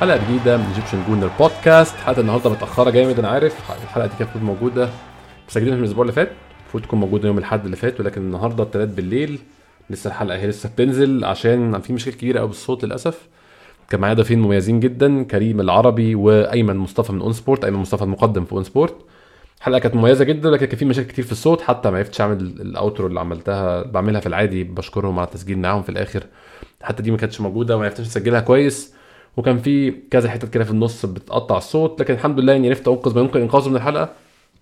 حلقة جديدة من Egyptian Gooner Podcast حلقة النهارده متأخرة جامد أنا عارف. الحلقة دي كانت موجودة مسجلينها من الأسبوع اللي فات. المفروض تكون موجودة يوم الأحد اللي فات ولكن النهارده الثلاث بالليل لسه الحلقة هي لسه بتنزل عشان في مشاكل كبيرة قوي بالصوت للأسف. كان معايا ضيفين مميزين جدا كريم العربي وأيمن مصطفى من ON Sport أيمن مصطفى المقدم في ON Sport الحلقة كانت مميزة جدا لكن كان في مشاكل كتير في الصوت. حتى ما عرفتش أعمل ال outro اللي عملتها بعملها في العادي بشكرهم على التسجيل معاهم في الآخر. حتى دي ما كانتش موجودة وما عرفتش أسجلها كويس. وكان في كذا حتت كده في النص بتقطع الصوت لكن الحمد لله اني عرفت انقذ ما يمكن إنقاذه من الحلقة.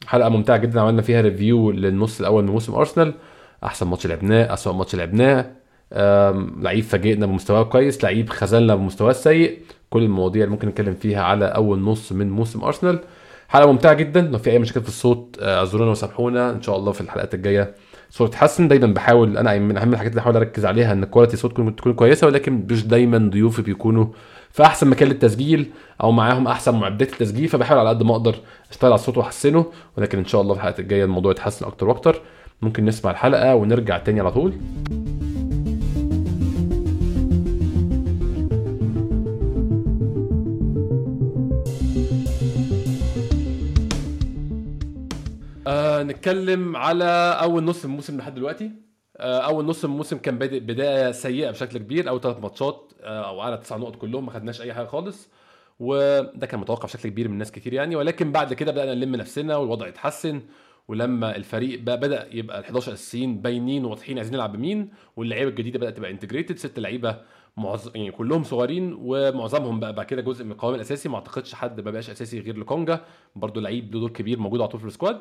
حلقة ممتعة جدا عملنا فيها review للنص الأول من موسم ارسنال أحسن ماتش لعبناه اسوء ماتش لعبناه. لعيب فاجئنا بمستواه كويس لعيب خذلنا بمستواه السيء. كل المواضيع اللي ممكن نتكلم فيها على أول نص من موسم ارسنال حلقة ممتعة جدا لو في أي مشاكل في الصوت اعذرونا وسامحونا. إن شاء الله في الحلقات الجاية الصوت تتحسن دايما بحاول أنا من أهم الحاجات اللي بحاول أركز عليها إن كواليتي الصوت تكون كويسة ولكن مش دايما ضيوفي بيكونوا في أحسن مكان للتسجيل أو معاهم أحسن معدات التسجيل فبحاول على قد ما أقدر أشتغل على الصوت وأحسنه ولكن إن شاء الله في الحلقات الجاية الموضوع يتحسن أكتر وأكتر. ممكن نسمع الحلقة ونرجع تاني على طول. آه نتكلم على أول نص الموسم لحد دلوقتي. آه أول نص الموسم كان بادئ بداية سيئة بشكل كبير أول ثلاث ماتشات أو على تسع نقط كلهم ما خدناش أي حاجة خالص. وده كان متوقع بشكل كبير من ناس كتير يعني. ولكن بعد كده بدأنا نلم نفسنا والوضع اتحسن. ولما الفريق بقى بدأ يبقى ال 11 اساسيين باينين وواضحين عايزين نلعب بمين واللعيبة الجديدة بدأت تبقى انتجريتد ست لعيبة معظ... يعني كلهم صغيرين ومعظمهم بقى بعد كده جزء من القوام الأساسي. ما أعتقدش حد ما بقاش أساسي غير لكونجا برضه لعيب له دور كبير موجود على طول في ال squad.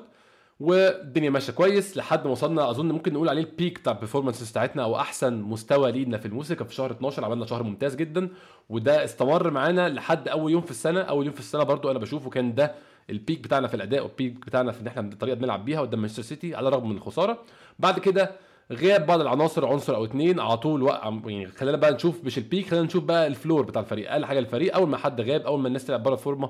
والدنيا ماشية كويس لحد ما وصلنا أظن ممكن نقول عليه ال peak بتاع ال performance بتاعتنا أو أحسن مستوى لينا في الموسم كان في شهر 12 عملنا شهر ممتاز جدا وده استمر معانا لحد أول يوم في السنة. أول يوم في السنة برضو أنا بشوفه كان ده ال peak بتاعنا في الأداء وال peak بتاعنا في إن إحنا الطريقة بنلعب بيها قدام مانشستر سيتي على الرغم من الخسارة. بعد كده غياب بعض العناصر عنصر أو اتنين على طول وقع يعني خلينا بقى نشوف مش ال peak خلينا نشوف بقى ال floor بتاع الفريق أقل حاجة الفريق. أول ما حد غاب أول ما الناس تلعب بره الفورمة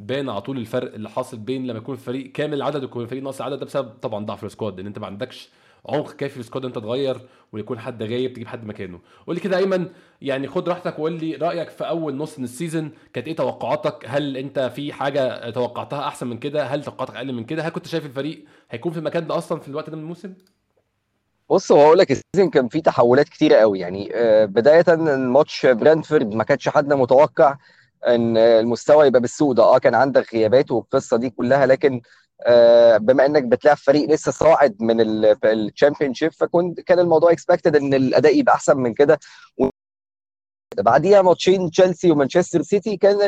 بان على طول الفرق اللي حاصل بين لما يكون الفريق كامل العدد ويكون الفريق ناقص العدد ده بسبب طبعا ضعف ال squad إن أنت ما عندكش عمق كافي في ال squad أنت تغير ويكون حد غايب تجيب حد مكانه. قول لي كده أيمن يعني خد راحتك وقول لي رأيك في أول نص من ال season كانت إيه توقعاتك؟ هل أنت في حاجة توقعتها أحسن من كده؟ هل توقعاتك أقل من كده؟ هل كنت شايف الفريق هيكون في المكان ده أصلا في الوقت ده من الموسم؟ بص هو أقول لك ال season كان فيه تحولات كتيرة قوي. يعني بداية الماتش برانتفورد ما كانش حد متوقع. إن المستوى يبقى بالسوء ده. آه كان عندك غيابات والقصة دي كلها لكن آه بما إنك بتلعب فريق لسه صاعد من ال Championship فكنت كان الموضوع expected إن الأداء يبقى أحسن من كده. بعديها ماتشين تشيلسي ومانشستر سيتي كان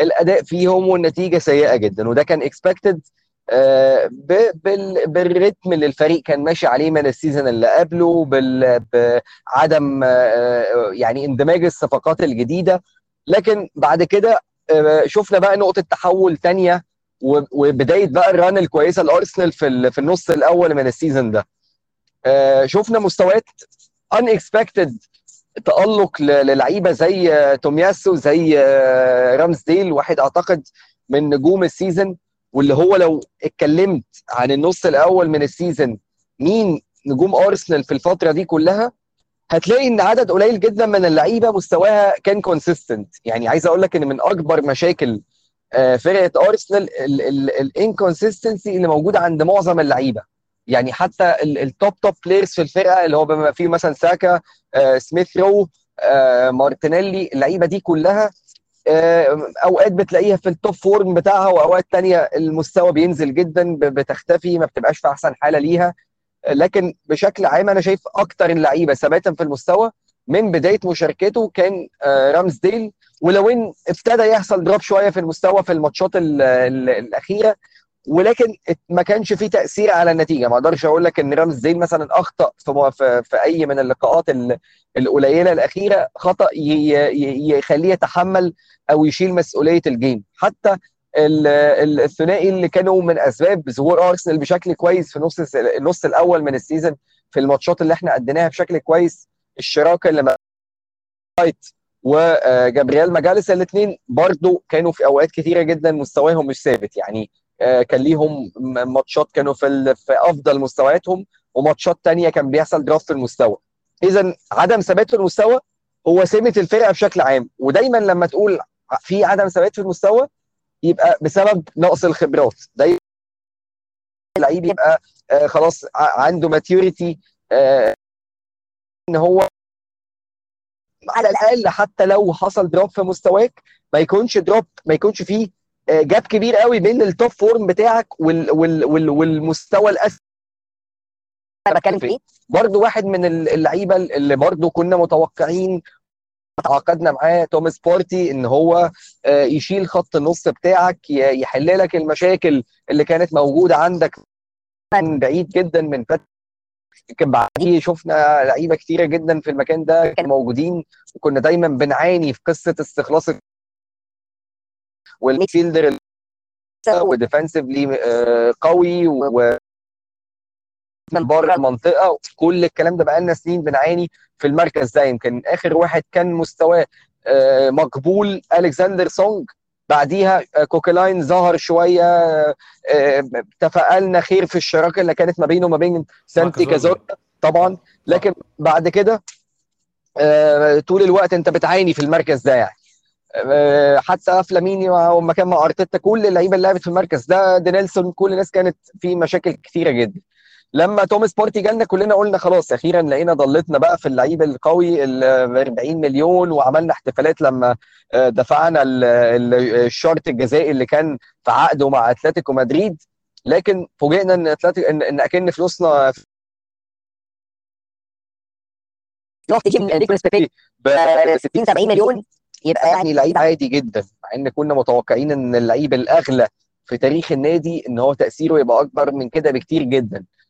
الأداء فيهم والنتيجة سيئة جدا وده كان expected آه بالريتم اللي الفريق كان ماشي عليه من ال season اللي قبله بعدم آه يعني اندماج الصفقات الجديدة. لكن بعد كده شفنا بقى نقطة تحول تانية وبداية بقى ال run الكويسة لأرسنال في في النص الأول من ال season ده. شفنا مستويات unexpected تألق للعيبة زي تومياسو زي رامزديل واحد أعتقد من نجوم ال season. واللي هو لو اتكلمت عن النص الأول من ال season مين نجوم أرسنال في الفترة دي كلها هتلاقي إن عدد قليل جدا من اللعيبة مستواها كان consistent يعني عايز أقول لك إن من أكبر مشاكل فرقة أرسنال ال inconsistency اللي موجودة عند معظم اللعيبة. يعني حتى ال top top players في الفرقة اللي هو بما فيه مثلا ساكا سميث رو مارتينيلي اللعيبة دي كلها أوقات بتلاقيها في ال top form بتاعها وأوقات تانية المستوى بينزل جدا بتختفي ما بتبقاش في أحسن حالة ليها. لكن بشكل عام أنا شايف أكتر اللعيبة ثباتا في المستوى من بداية مشاركته كان رامزديل. ولو إن ابتدى يحصل drop شوية في المستوى في الماتشات ال ال الأخيرة ولكن ما كانش فيه تأثير على النتيجة. ما أقدرش أقول لك إن رامزديل مثلا أخطأ في, في أي من اللقاءات القليلة الأخيرة خطأ يخليه يتحمل أو يشيل مسؤولية ال game. حتى الثنائي اللي كانوا من أسباب ظهور أرسنال بشكل كويس في نص النص الأول من ال season في الماتشات اللي إحنا اديناها بشكل كويس الشراكة بين وايت وجابرييل ماجاليس الاثنين برضو كانوا في أوقات كثيره جدا مستواهم مش ثابت يعني كان ليهم ماتشات كانوا في في أفضل مستوياتهم وماتشات تانية كان بيحصل في المستوى. اذا عدم ثبات المستوى هو سمة الفرقة بشكل عام ودايما لما تقول في عدم ثبات في المستوى يبقى بسبب نقص الخبرات. ده اللعيب يبقى آه خلاص عنده maturity آه إن هو على الأقل حتى لو حصل drop في مستواك ما يكونش drop ما يكونش فيه gap كبير قوي بين ال top form بتاعك وال وال وال والمستوى الاسفل أنا بتكلم فيه برضه واحد من اللعيبة اللي برضه كنا متوقعين تعاقدنا معاه توماس بارتي ان هو يشيل خط النص بتاعك يحل لك المشاكل اللي كانت موجودة عندك من بعيد جدا من فت يمكن بعديه شفنا لعيبة كتيرة جدا في المكان ده كانوا موجودين وكنا دايما بنعاني في قصة استخلاص والفيلدر و defensively قوي و من بره المنطقة كل الكلام ده بقالنا سنين بنعاني في المركز ده. يمكن آخر واحد كان مستواه مقبول الكسندر سونج. بعديها كوكلاين ظهر شوية تفائلنا خير في الشراكة اللي كانت ما بينه وما بين سانتي كازورلا طبعا. لكن بعد كده طول الوقت أنت بتعاني في المركز ده يعني. حتى فلاميني لما كان مع أرتيتا كل اللعيبة اللي لعبت في المركز ده دينيلسون كل الناس كانت في مشاكل كثيره جدا. لما توماس بارتي جالنا كلنا قلنا خلاص أخيرا لقينا ضلتنا بقى في اللعيب القوي ال 40 مليون وعملنا احتفالات لما دفعنا الشرط الجزائي اللي كان في عقده مع أتلتيكو مدريد. لكن فوجئنا إن اتلتيكو إن, إن أكن فلوسنا تروح تجيب نيكولاس بيبي ب 60 70 مليون يبقى يعني لعيب عادي جدا مع إن كنا متوقعين إن اللعيب الأغلى في تاريخ النادي إن هو تأثيره يبقى أكبر من كده بكتير جدا. آه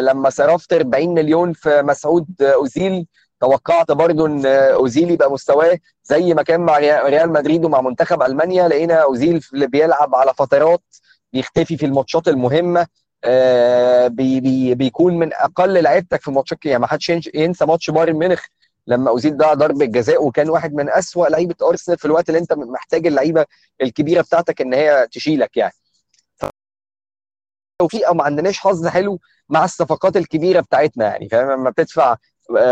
لما صرفت 40 مليون في مسعود أوزيل توقعت برضو إن أوزيل يبقى مستواه زي ما كان مع ريال مدريد ومع منتخب ألمانيا. لقينا أوزيل اللي بيلعب على فترات بيختفي في الماتشات المهمة. آه بي بي بيكون من أقل لعيبتك في الماتشات. يعني ما حدش ينسى ماتش بايرن ميونخ لما أوزيل ضيع ضربة جزاء وكان واحد من أسوأ لعيبة أرسنال في الوقت اللي أنت محتاج اللعيبة الكبيرة بتاعتك إن هي تشيلك يعني. توفيق أو ما عندناش حظ حلو مع الصفقات الكبيرة بتاعتنا يعني فاهم؟ لما بتدفع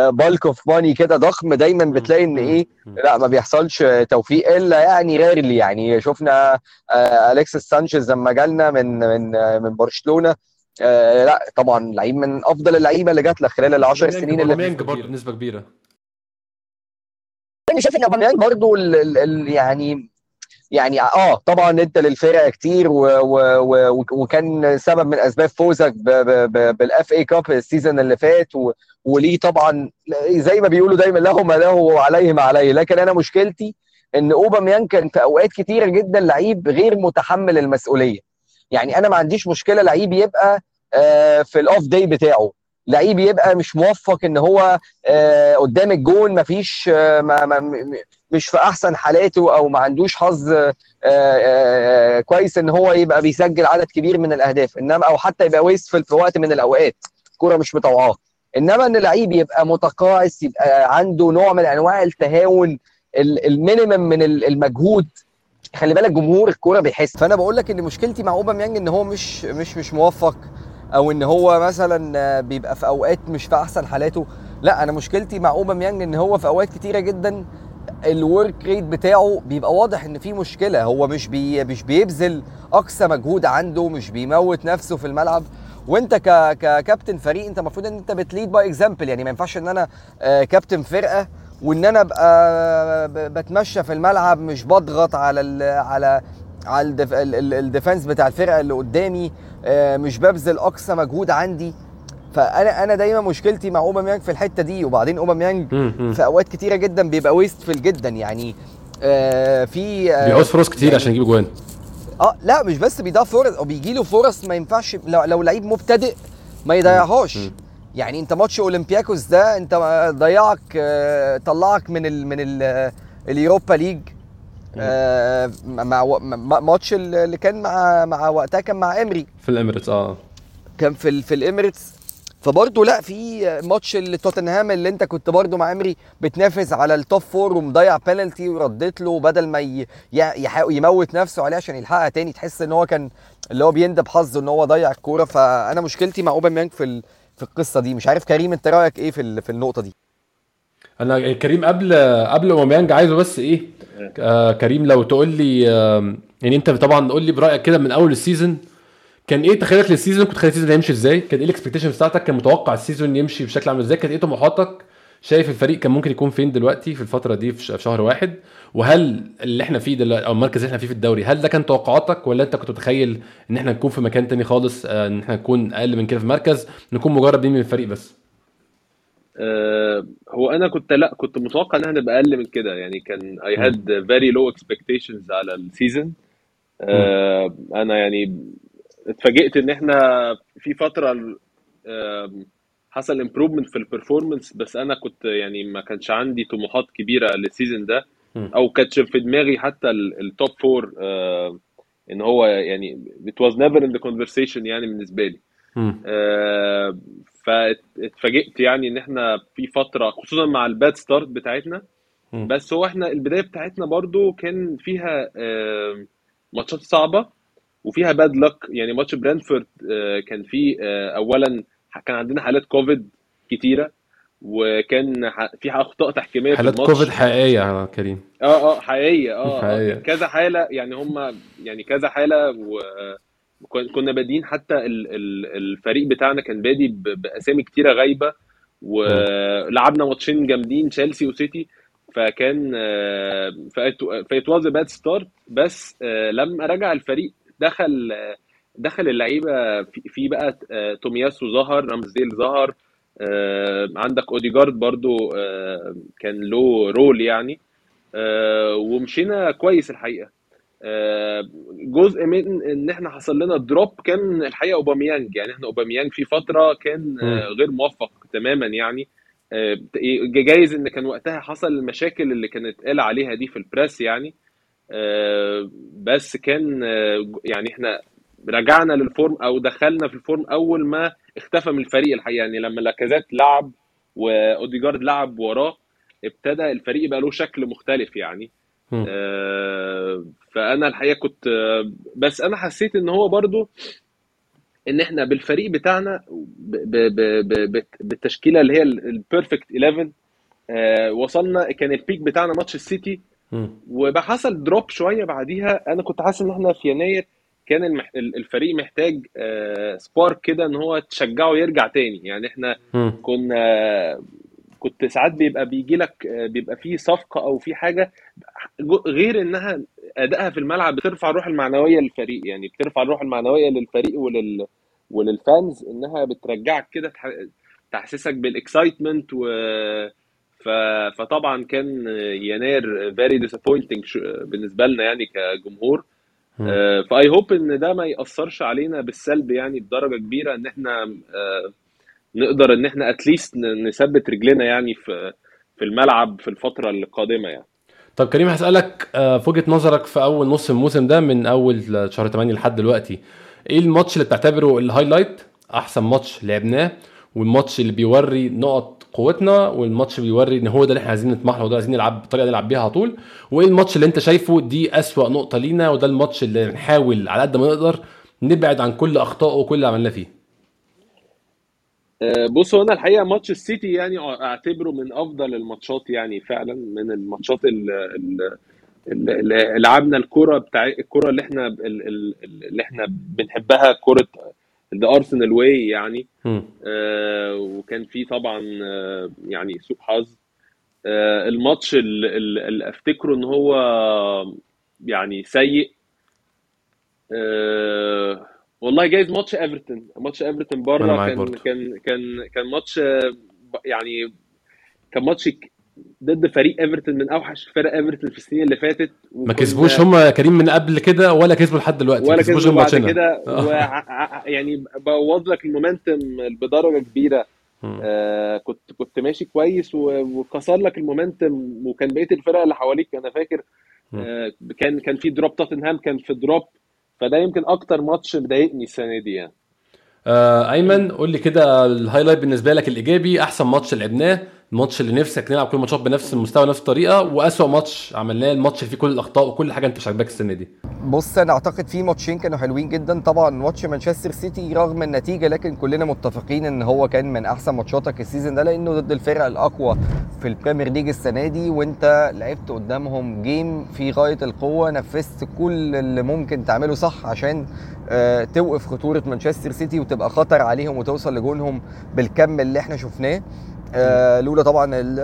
bulk of money كده ضخم دايما بتلاقي إن إيه لأ ما بيحصلش توفيق إلا يعني rarely يعني. شفنا أليكسيس سانشيز لما جالنا من من من برشلونة آه لأ طبعا لعيب من أفضل اللعيبة اللي جات لك خلال ال 10 سنين اللي برضه بنسبة كبيرة. أنا شايف إن أوباميانج برضه يعني يعني آه طبعا أنت للفرقة كتير و و و وكان سبب من أسباب فوزك بال FA Cup ال season اللي فات وليه طبعا زي ما بيقولوا دايما له ما له وعليه ما عليه. لكن أنا مشكلتي إن أوباميانج كان في أوقات كتيرة جدا لعيب غير متحمل المسؤولية. يعني أنا ما عنديش مشكلة لعيب يبقى آه في الاوف داي بتاعه. لعيب يبقى مش موفق إن هو آه قدام الجون مفيش آه ما ما مش في أحسن حالاته أو ما عندوش حظ آه كويس إن هو يبقى بيسجل عدد كبير من الأهداف إنما أو حتى يبقى ويستفل في وقت من الأوقات. الكورة مش مطوعاه إنما إن لعيب يبقى متقاعس يبقى عنده نوع من أنواع التهاون ال minimum من المجهود. خلي بالك جمهور الكورة بيحس. فأنا بقول لك إن مشكلتي مع أوباميانج إن هو مش مش مش موفق. أو إن هو مثلا بيبقى في أوقات مش في أحسن حالاته. لا أنا مشكلتي مع أوباميانج إن هو في أوقات كتيرة جدا ال work rate بتاعه بيبقى واضح إن في مشكلة. هو مش بي مش بيبذل أقصى مجهود عنده مش بيموت نفسه في الملعب. وأنت ككابتن فريق أنت المفروض إن أنت بت lead by example يعني ما ينفعش إن أنا كابتن فرقة وإن أنا ابقى بتمشى في الملعب مش بضغط على ال على على ال defense بتاع الفرقة اللي قدامي. مش ببذل أقصى مجهود عندي. فأنا أنا دايما مشكلتي مع أوباميانج في الحتة دي وبعدين أوباميانج في أوقات كتيرة جدا بيبقى wasteful جدا. يعني آه في آه بيعوز فرص كتير يعني عشان يجيب جوان. آه لا مش بس بيضيع فرص أو بيجي له فرص ما ينفعش لو, لو لعيب مبتدئ ما يضيعهاش. يعني أنت ماتش أولمبياكوس ده أنت ضيعك آه طلعك من ال من ال ال Europa League. آه مع ماتش اللي كان مع مع وقتها كان مع إمري. في الإميريتس آه. كان في في الإميريتس. فبرضه لا في ماتش توتنهام اللي انت كنت برضه مع إمري بتنافس على ال top four ومضيع بينالتي ورديت له بدل ما ي... يموت نفسه عليه عشان يلحقها تاني. تحس إن هو كان اللي هو بيندب حظه إن هو ضيع الكورة. فأنا مشكلتي مع اوباميانج في ال... في القصة دي. مش عارف كريم أنت رأيك إيه في ال... في النقطة دي؟ أنا كريم قبل قبل اوباميانج عايزه بس إيه؟ آه كريم لو تقول لي آه يعني انت طبعا قول لي برأيك كده من أول ال season كان إيه تخيلك لل season؟ كنت تخيل ال season هيمشي إزاي؟ كان إيه ال expectation بتاعتك؟ كان متوقع ال season يمشي بشكل عامل إزاي؟ كانت إيه طموحاتك؟ شايف الفريق كان ممكن يكون فين دلوقتي في الفترة دي في شهر واحد؟ وهل اللي إحنا فيه دلوقتي أو المركز اللي إحنا فيه في الدوري هل ده كان توقعاتك؟ ولا انت كنت متخيل ان إحنا نكون في مكان تاني خالص آه، ان إحنا نكون أقل من كده في مركز نكون مجرد من الفريق بس؟ آه، هو أنا كنت لا كنت متوقع إن إحنا نبقى أقل من كده. يعني كان I had very low expectations على ال season آه، أنا يعني اتفاجئت إن إحنا في فترة آم، حصل improvement في ال performance بس أنا كنت يعني ما كانش عندي طموحات كبيرة لل season ده. أو كانتش في دماغي حتى ال top four إن هو يعني it was never in the conversation يعني بالنسبة لي. آه، فاتفاجئت يعني إن إحنا في فترة خصوصا مع ال bad start بتاعتنا. بس هو إحنا البداية بتاعتنا برضو كان فيها ماتشات صعبة وفيها bad luck يعني ماتش برينتفورد آه، كان فيه آه، اولا كان عندنا حالات كوفيد كتيرة وكان في أخطاء تحكيمية في حالات الماتش كوفيد حقيقية يا كريم آه آه حقيقية آه حقيقية. آه، كذا حالة يعني هم يعني كذا حالة و كنا بادئين حتى ال- ال- الفريق بتاعنا كان بادي بأسامي كتيرة غايبة ولعبنا ماتشين جامدين تشيلسي وسيتي فكان ف it was bad start بس آه، لما رجع الفريق دخل دخل اللعيبة في بقى تومياسو ظهر رامزديل ظهر عندك اوديجارد برضو آه، كان له role يعني آه، ومشينا كويس الحقيقة. جزء من إن إحنا حصل لنا drop كان الحقيقة أوباميانج. يعني إحنا أوباميانج في فترة كان آه، غير موفق تماما يعني. آه، جايز إن كان وقتها حصل المشاكل اللي كانت قال عليها دي في ال press يعني. آه، بس كان آه، يعني إحنا رجعنا لل form أو دخلنا في ال form أول ما اختفى من الفريق الحقيقة. يعني لما لاكازيت لعب واوديجارد لعب وراه ابتدى الفريق يبقى له شكل مختلف يعني. آه، فأنا الحقيقة كنت آه، بس أنا حسيت إن هو برضو إن إحنا بالفريق بتاعنا بالتشكيلة اللي هي ال perfect 11 آه، وصلنا كان ال peak بتاعنا ماتش السيتي مم. وبقى حصل drop شوية بعديها أنا كنت حاسس إن إحنا في يناير كان المح... الفريق محتاج آه، spark كده إن هو تشجعه يرجع تاني يعني إحنا. كنا كنت ساعات بيبقى بيجي لك بيبقى في صفقة أو في حاجة غير إنها أدائها في الملعب بترفع الروح المعنوية للفريق يعني بترفع الروح المعنوية للفريق ولل ولل fans إنها بترجعك كده تح- تحسسك بال excitement و ف... فطبعا كان يناير very disappointing بالنسبة لنا يعني كجمهور مم. ف I hope إن ده ما يأثرش علينا بالسلب يعني بدرجة كبيرة إن إحنا آه، نقدر إن إحنا at least نثبت رجلنا يعني في في الملعب في الفترة القادمة يعني. طب كريم هسألك آه، في وجهة نظرك في أول نص الموسم ده من أول شهر 8 لحد دلوقتي إيه الماتش اللي بتعتبره ال highlight أحسن ماتش لعبناه والماتش اللي بيوري نقط قوتنا والماتش بيوري إن هو ده اللي إحنا عايزين نطمح له وده عايزين نلعب بالطريقة اللي نلعب بيها على طول وإيه الماتش اللي أنت شايفه دي أسوأ نقطة لينا وده الماتش اللي نحاول على قد ما نقدر نبعد عن كل أخطائه وكل اللي عملناه فيه؟ آه، بص هو أنا الحقيقة ماتش السيتي يعني أعتبره من أفضل الماتشات يعني فعلا من الماتشات اللي, لعبنا الكرة بتاع الكرة اللي إحنا ال- ال- اللي إحنا بنحبها كرة the Arsenal way يعني. آه، وكان في طبعا آه، يعني سوء حظ. آه، الماتش ال- ال- اللي أفتكره إن هو يعني سيء. آه، والله جايز ماتش إيفرتون. ماتش إيفرتون بره كان برضه. كان كان كان ماتش يعني كان ماتش ضد فريق إيفرتون من أوحش فرق إيفرتون في السنين اللي فاتت. ما كسبوش هم كريم من قبل كده ولا كسبوا لحد دلوقتي. ولا كسبوش كسبوا بعد كده. آه. يعني بوظ لك ال momentum بدرجة كبيرة. آه كنت كنت ماشي كويس وكسر لك ال momentum وكان بقية الفرق اللي حواليك. أنا فاكر آه كان كان في drop توتنهام كان في drop فده يمكن أكتر ماتش مضايقني السنة دي يعني. آه أيمن قول لي كده ال highlight بالنسبة لك الإيجابي أحسن ماتش لعبناه الماتش اللي نفسك نلعب كل الماتشات بنفس المستوى نفس الطريقة وأسوأ ماتش عملناه الماتش اللي فيه كل الأخطاء وكل حاجة أنت مش عاجباك السنة دي. بص أنا أعتقد في ماتشين كانوا حلوين جدا. طبعا ماتش مانشستر سيتي رغم النتيجة لكن كلنا متفقين إن هو كان من أحسن ماتشاتك ال season ده لأنه ضد الفرق الأقوى في ال Premier League السنة دي وأنت لعبت قدامهم game في غاية القوة نفذت كل اللي ممكن تعمله صح عشان آه، توقف خطورة مانشستر سيتي وتبقى خطر عليهم وتوصل لجونهم بالكم اللي إحنا شفناه. لولا طبعا ال-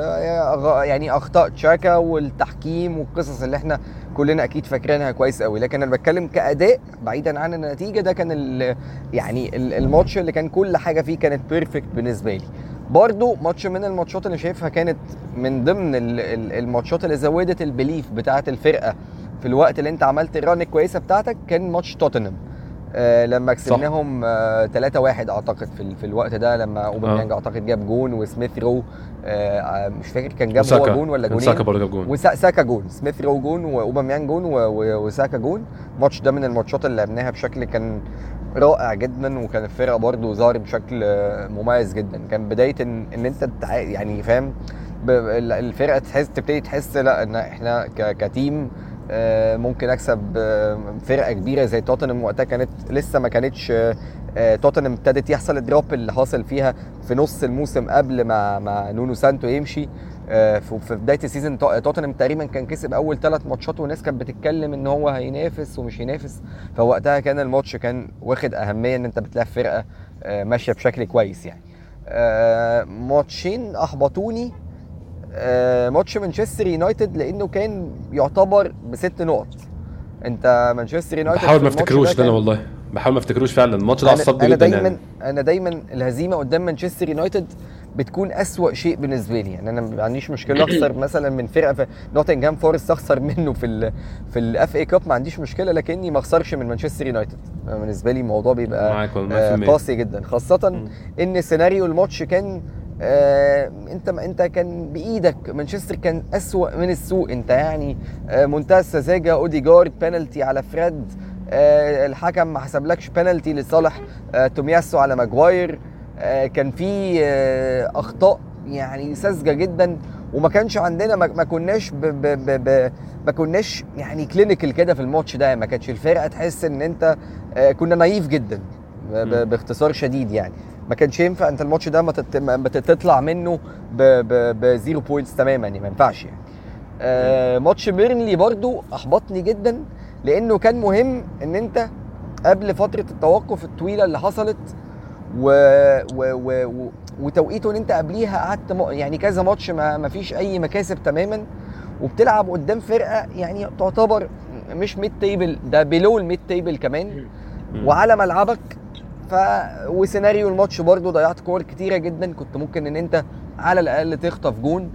يعني أخطاء تشاكا والتحكيم والقصص اللي إحنا كلنا أكيد فاكرينها كويس قوي. لكن أنا بتكلم كأداء بعيدا عن النتيجة ده كان يعني ال- الماتش اللي كان كل حاجة فيه كانت perfect بالنسبة لي. برضو ماتش من الماتشات اللي شايفها كانت من ضمن ال- ال- الماتشات اللي زودت ال belief بتاعة الفرقة في الوقت اللي أنت عملت ال run الكويسة بتاعتك كان ماتش توتنهام آه لما كسبناهم آه 3-1 أعتقد في, في الوقت ده لما أوباميانج أعتقد جاب جون وسميث رو آه مش فاكر كان جاب هو. جون ولا جونين. ساكا برضه جاب جون. وساكا جون سميث رو جون وأوباميانج جون وساكا جون. الماتش ده من الماتشات اللي لعبناها بشكل كان رائع جدا وكان الفرقة برضه ظهر بشكل آه، مميز جدا. كان بداية ان, إن أنت يعني فاهم الفرقة تحس تبتدي تحس لا إن إحنا ك- ك team آه، ممكن اكسب آه، فرقة كبيرة زي توتنهام وقتها كانت لسه ما كانتش آه، آه، توتنهام ابتدت يحصل ال drop اللي حاصل فيها في نص الموسم قبل ما ما نونو سانتو يمشي. آه، في بداية ال season تو- توتنهام تقريبا كان كسب أول ثلاث ماتشات والناس كانت بتتكلم إن هو هينافس ومش هينافس. فوقتها كان الماتش كان واخد أهمية إن أنت بتلاعب فرقة آه، ماشية بشكل كويس يعني. آه، ماتشين أحبطوني. آه، ماتش مانشستر يونايتد لأنه كان يعتبر بست نقط. أنت مانشستر يونايتد بحاول ما افتكروش ده أنا والله. بحاول ما افتكروش فعلا. الماتش ده عصبني جدا دايما يعني. أنا دايما الهزيمة قدام مانشستر يونايتد بتكون أسوأ شيء بالنسبة لي. يعني أنا ما عنديش مشكلة أخسر مثلا من فرقة في نوتنجهام فورست أخسر منه في ال في ال FA Cup ما عنديش مشكلة لكني ما أخسرش من مانشستر يونايتد. بالنسبة لي الموضوع بيبقى آه، 100% قاسي جدا. خاصة إن سيناريو الماتش كان آه انت انت كان بإيدك مانشستر كان أسوأ من السوق. انت يعني آه منتهى السذاجه أوديجارد بينالتي على فريد آه الحكم ما حسبلكش بينالتي لصالح آه تومياسو على ماجواير. آه كان في آه أخطاء يعني ساذجة جدا وما كانش عندنا ما, ما كناش ب ب ب ب ما كناش يعني clinical كده في الماتش ده. ما كانتش الفرقة تحس إن أنت آه كنا naive جدا باختصار شديد يعني. ما كانش ينفع انت الماتش ده ما تطلع منه ب zero points تماما يعني ما ينفعش يعني آه ماتش بيرنلي برضو أحبطني جدا لأنه كان مهم إن أنت قبل فترة التوقف الطويلة اللي حصلت و... و... و... و... وتوقيته إن أنت قبليها قعدت م... يعني كذا ماتش ما... ما فيش أي مكاسب تماما وبتلعب قدام فرقة يعني تعتبر مش mid table ده below ال mid table كمان. وعلى ملعبك ف وسيناريو الماتش برضو ضيعت كور كتيرة جدا. كنت ممكن إن أنت على الأقل تخطف جون.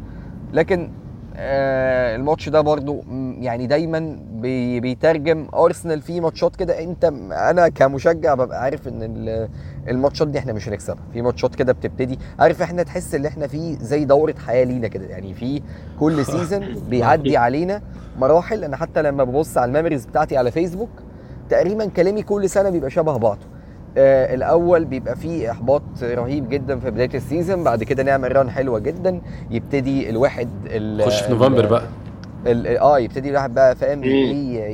لكن آه الماتش ده برضو يعني دايما بي بيترجم أرسنال في ماتشات كده. أنت أنا كمشجع ببقى عارف إن ال- الماتشات دي إحنا مش هنكسبها. في ماتشات كده بتبتدي عارف إحنا تحس إن إحنا في زي دورة حياة لينا كده. يعني في كل season بيعدي علينا مراحل. أنا حتى لما ببص على ال memories بتاعتي على فيسبوك تقريبا كلامي كل سنة بيبقى شبه بعضه. آه الأول بيبقى فيه إحباط رهيب جدا في بداية ال season بعد كده نعمل run حلوة جدا يبتدي الواحد ال- خش في نوفمبر بقى. ال- آه يبتدي الواحد بقى فاهم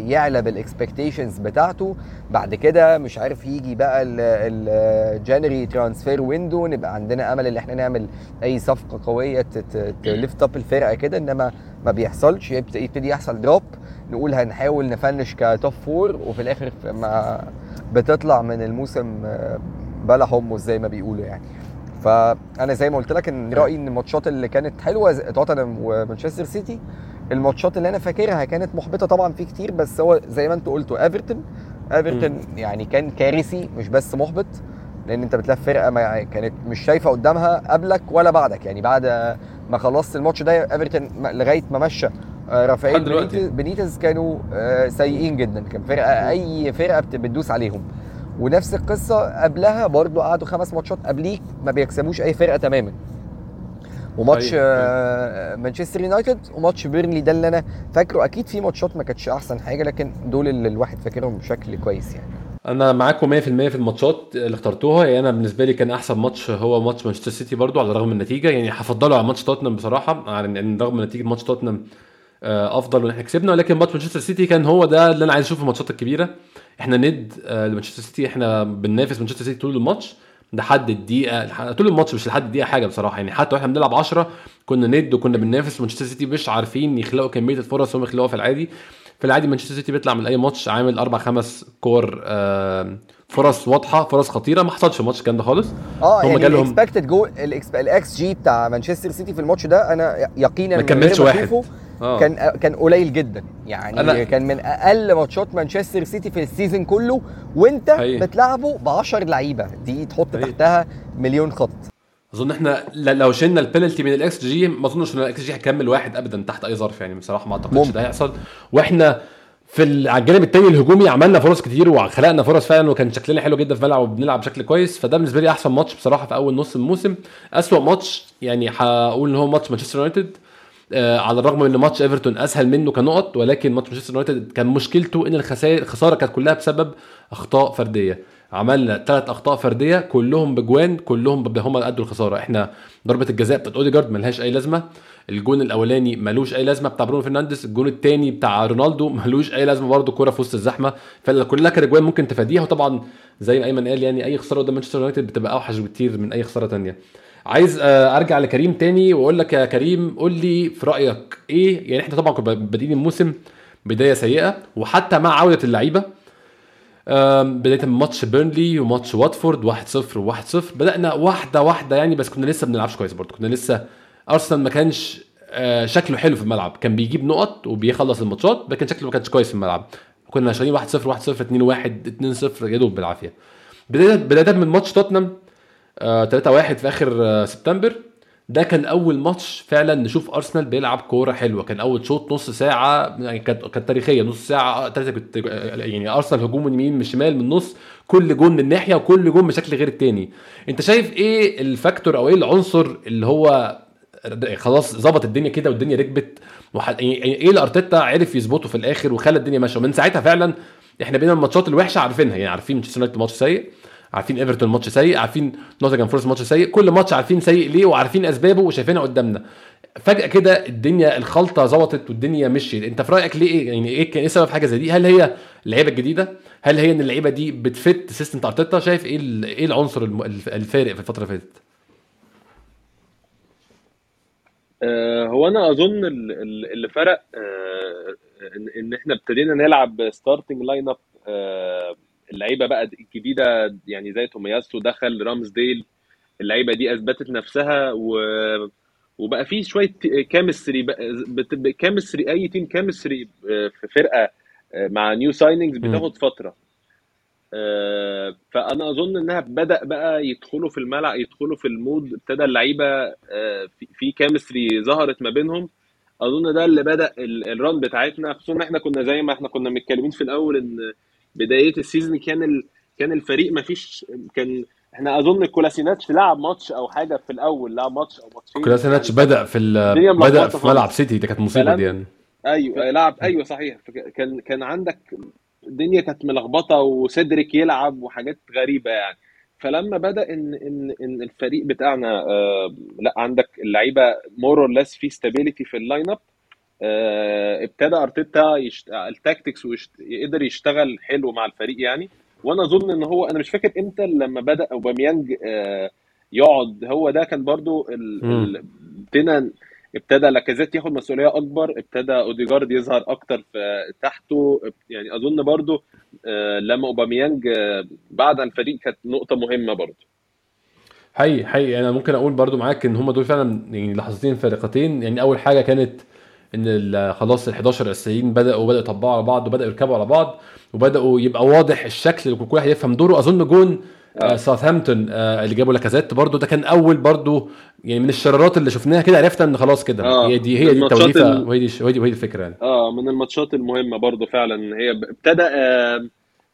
يعلى بال expectations بتاعته. بعد كده مش عارف يجي بقى ال January transfer window نبقى عندنا أمل إن إحنا نعمل أي صفقة قوية ت lift up الفرقة كده إنما ما بيحصلش. يبت- يبتدي يحصل drop نقول هنحاول ن finish ك top four وفي الآخر ما بتطلع من الموسم آه، بلا حمص زي ما بيقولوا يعني. فأنا زي ما قلت لك إن رأيي إن الماتشات اللي كانت حلوة توتنهام ومانشستر سيتي الماتشات اللي أنا فاكرها كانت محبطة طبعا في كتير بس هو زي ما أنتوا قلتوا إيفرتون. إيفرتون يعني كان كارثي مش بس محبط لأن أنت بتلاقي فرقة ما كانت مش شايفة قدامها قبلك ولا بعدك. يعني بعد ما خلصت الماتش ده إيفرتون لغاية ما مشى رافائيل لحد دلوقتي. بنيتز, بنيتز كانوا آه، سيئين جدا. كان فرقة أي فرقة بت- بتدوس عليهم. ونفس القصة قبلها برضو قعدوا خمس ماتشات قبليك ما بيكسبوش أي فرقة تماما. وماتش أيوة. آه، مانشستر يونايتد وماتش بيرنلي ده اللي أنا فاكره. أكيد في ماتشات ما كانتش أحسن حاجة لكن دول اللي الواحد فاكرهم بشكل كويس يعني. أنا معاكم 100% في الماتشات اللي اخترتوها. يعني أنا بالنسبة لي كان أحسن ماتش هو ماتش مانشستر سيتي برضو على الرغم من النتيجة. يعني هفضله على ماتش توتنهام بصراحة على ان رغم نتيجة ماتش توتنهام آه، أفضل وان إحنا كسبنا ولكن ماتش مانشستر سيتي كان هو ده اللي أنا عايز أشوفه في الماتشات الكبيرة. إحنا ند آه، لمانشستر سيتي إحنا بننافس مانشستر سيتي طول الماتش لحد الدقيقة طول الماتش مش لحد الدقيقة حاجة بصراحة. يعني حتى وإحنا بنلعب 10 كنا ند وكنا بننافس مانشستر سيتي مش عارفين يخلقوا كمية الفرص هم يخلقوها في العادي. في العادي مانشستر سيتي بيطلع من أي ماتش عامل أربع خمس كور آه، فرص واضحة فرص خطيرة. ما حصلش في الماتش الكلام ده خالص. آه هم يعني جالهم- ال expected goal الاكس جي بتاع مانشستر سيتي في الماتش ده أنا يقينا ما كملش واحد. آه. كان كان قليل جدا. يعني أنا- كان من أقل ماتشات مانشستر سيتي في ال season كله وأنت حقيقي. بتلعبه ب 10 لعيبة. دي تحط حقيقي. تحتها مليون خط. أظن إحنا لو شلنا البينالتي من ال xG ما أظنش إن الاكس جي هيكمل واحد ابدا تحت أي ظرف. يعني بصراحة ما أعتقدش. ده هيحصل. وإحنا في على الجانب الثاني الهجومي عملنا فرص كتير وخلقنا فرص فعلا وكان شكلنا حلو جدا في الملعب وبنلعب بشكل كويس. فده بالنسبة لي أحسن ماتش بصراحة في أول نص الموسم. أسوأ ماتش يعني هقول إن هو ماتش مانشستر يونايتد. آه على الرغم من إن ماتش إيفرتون أسهل منه كنقط ولكن ماتش مانشستر يونايتد كان مشكلته إن الخسائر الخسارة كانت كلها بسبب أخطاء فردية. عملنا ثلاث أخطاء فردية كلهم بجوان كلهم هم اللي أدوا الخسارة. إحنا ضربة الجزاء بتاعت أوديجارد ملهاش أي لازمة. الجون الأولاني ملوش أي لازمة بتاع برونو فرنانديز. الجون الثاني بتاع رونالدو ملوش أي لازمة برضه كوره في وسط الزحمة. فكلها كانت اجوان ممكن تفاديها. وطبعا زي ما أيمن قال يعني أي خسارة قدام مانشستر يونايتد بتبقى أوحش بكتير من أي خسارة تانية. عايز آه، ارجع لكريم تاني واقول لك يا كريم قول لي في رأيك إيه؟ يعني إحنا طبعا كنا بادئين الموسم بداية سيئة وحتى مع عودة اللعيبة. بداية من ماتش بيرنلي وماتش واتفورد 1-0 و1-0 بدأنا واحدة واحدة يعني بس كنا لسه بنلعبش كويس برضه. كنا لسه أرسنال ما كانش آه، شكله حلو في الملعب. كان بيجيب نقط وبيخلص الماتشات لكن شكله ما كانش كويس في الملعب. كنا شايلين 1-0 1-0 2-1 2-0 يا دوب بالعافية. بداية بداية من ماتش توتنهام آه، 3-1 في آخر آه، سبتمبر. ده كان أول ماتش فعلا نشوف أرسنال بيلعب كورة حلوة. كان أول شوط نص ساعة يعني كانت تاريخية. نص ساعة ثلاثة كنت يعني أرسنال هجوم من يمين من الشمال من النص كل جون من ناحية وكل جون بشكل غير التاني. أنت شايف إيه ال factor أو إيه العنصر اللي هو خلاص ظبط الدنيا كده والدنيا ركبت. يعني إيه اللي أرتيتا عرف يظبطه في الآخر وخلى الدنيا ماشية؟ ومن ساعتها فعلا إحنا بقينا الماتشات الوحشة عارفينها. يعني عارفين مانشستر يونايتد ماتش سيء. عارفين ايفرتون ماتش سيء عارفين نوتنجهام فورست ماتش سيء كل ماتش عارفين سيء ليه وعارفين أسبابه وشايفينها قدامنا. فجأة كده الدنيا الخلطة ظبطت والدنيا مشيت. أنت في رأيك ليه إيه؟ يعني إيه كان إيه سبب حاجة زي دي؟ هل هي اللعيبة الجديدة؟ هل هي إن اللعيبة دي بت fit system بتاع أرتيتا؟ شايف إيه إيه العنصر الفارق في الفترة اللي فاتت؟ آه، هو أنا أظن ال- ال- اللي فرق آه، إن إحنا ابتدينا نلعب starting lineup اللعيبة بقى الجديدة يعني زي تومياسو دخل رامزديل اللعيبة دي أثبتت نفسها و وبقى في شوية chemistry chemistry أي team chemistry في فرقة آه، مع new signings بتاخد فترة. آه، فأنا أظن إنها بدأ بقى يدخلوا في الملعب يدخلوا في ال mood ابتدى اللعيبة آه، في- chemistry ظهرت ما بينهم. أظن ده اللي بدأ ال- ال run بتاعتنا خصوصا ان إحنا كنا زي ما إحنا كنا متكلمين في الأول إن بداية ال season كان ال... كان الفريق ما فيش كان إحنا اظن كولاسيناتش لعب ماتش أو حاجة في الأول لعب ماتش أو ماتشين. كلاسيناتش يعني بدأ في ال- بدأ في. ملعب سيتي ده كانت مصيبة دي يعني. أيوه لعب أيوه صحيح. كان كان عندك الدنيا كانت ملخبطة وسيدريك يلعب وحاجات غريبة يعني. فلما بدأ إن إن إن الفريق بتاعنا آه لا عندك اللعيبة more or less في stability في ال lineup ابتدى أرتيتا يشت... ال tactics ويشت... يقدر يشتغل حلو مع الفريق يعني. وأنا أظن إن هو أنا مش فاكر إمتى لما بدأ أوباميانج آه يقعد. هو ده كان برضو ال... مم. ال... ابتدى ابتدى لاكازيت ياخد مسؤولية أكبر ابتدى أوديجارد يظهر أكتر في تحته. يعني أظن برضو آه، لما أوباميانج آه، بعد عن الفريق كانت نقطة مهمة برضو. حقيقي حقيقي. أنا ممكن أقول برضو معاك إن هم دول فعلا يعني لحظتين فارقتين يعني أول حاجة كانت إن خلاص ال 11 الاساسيين بداوا بدأوا يطبقوا على بعض وبدأوا يركبوا على بعض وبدأوا يبقى واضح الشكل وكل واحد يفهم دوره. أظن جون آه ساوثهامبتون آه اللي جابوا لاكازيت برضو ده كان أول برضو يعني من الشرارات اللي شفناها كده عرفنا إن خلاص كده. آه، هي دي هي دي التوليفة ال- وهي دي وهي دي وهي دي الفكرة يعني. آه من الماتشات المهمة برضو فعلا. هي ابتدى آه،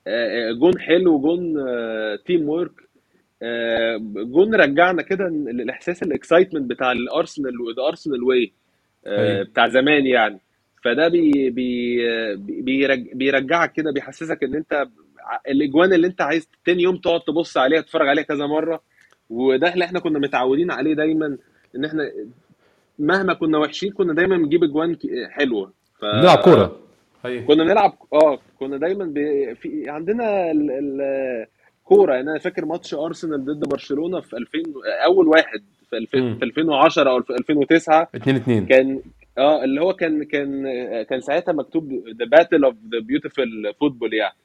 آه، جون حلو جون teamwork جون رجعنا كده الاحساس ال excitement بتاع الأرسنال الارسنال way أيوة. بتاع زمان يعني. فده بي بي بي- بيرج- بيرجعك كده بيحسسك إن أنت الأجوان اللي أنت عايز تاني يوم تقعد تبص عليها تتفرج عليها كذا مرة. وده اللي إحنا كنا متعودين عليه دايما إن إحنا مهما كنا وحشين كنا دايما بنجيب أجوان حلوة. ف... نلعب كورة. كنا بنلعب آه كنا دايما ب... في عندنا ال... ال... كورة. يعني أنا فاكر ماتش أرسنال ضد برشلونة في 2000 أول واحد. في 2000 مم. في 2010 أو في 2009 اتنين اتنين كان آه اللي هو كان كان كان ساعتها مكتوب the battle of the beautiful football يعني.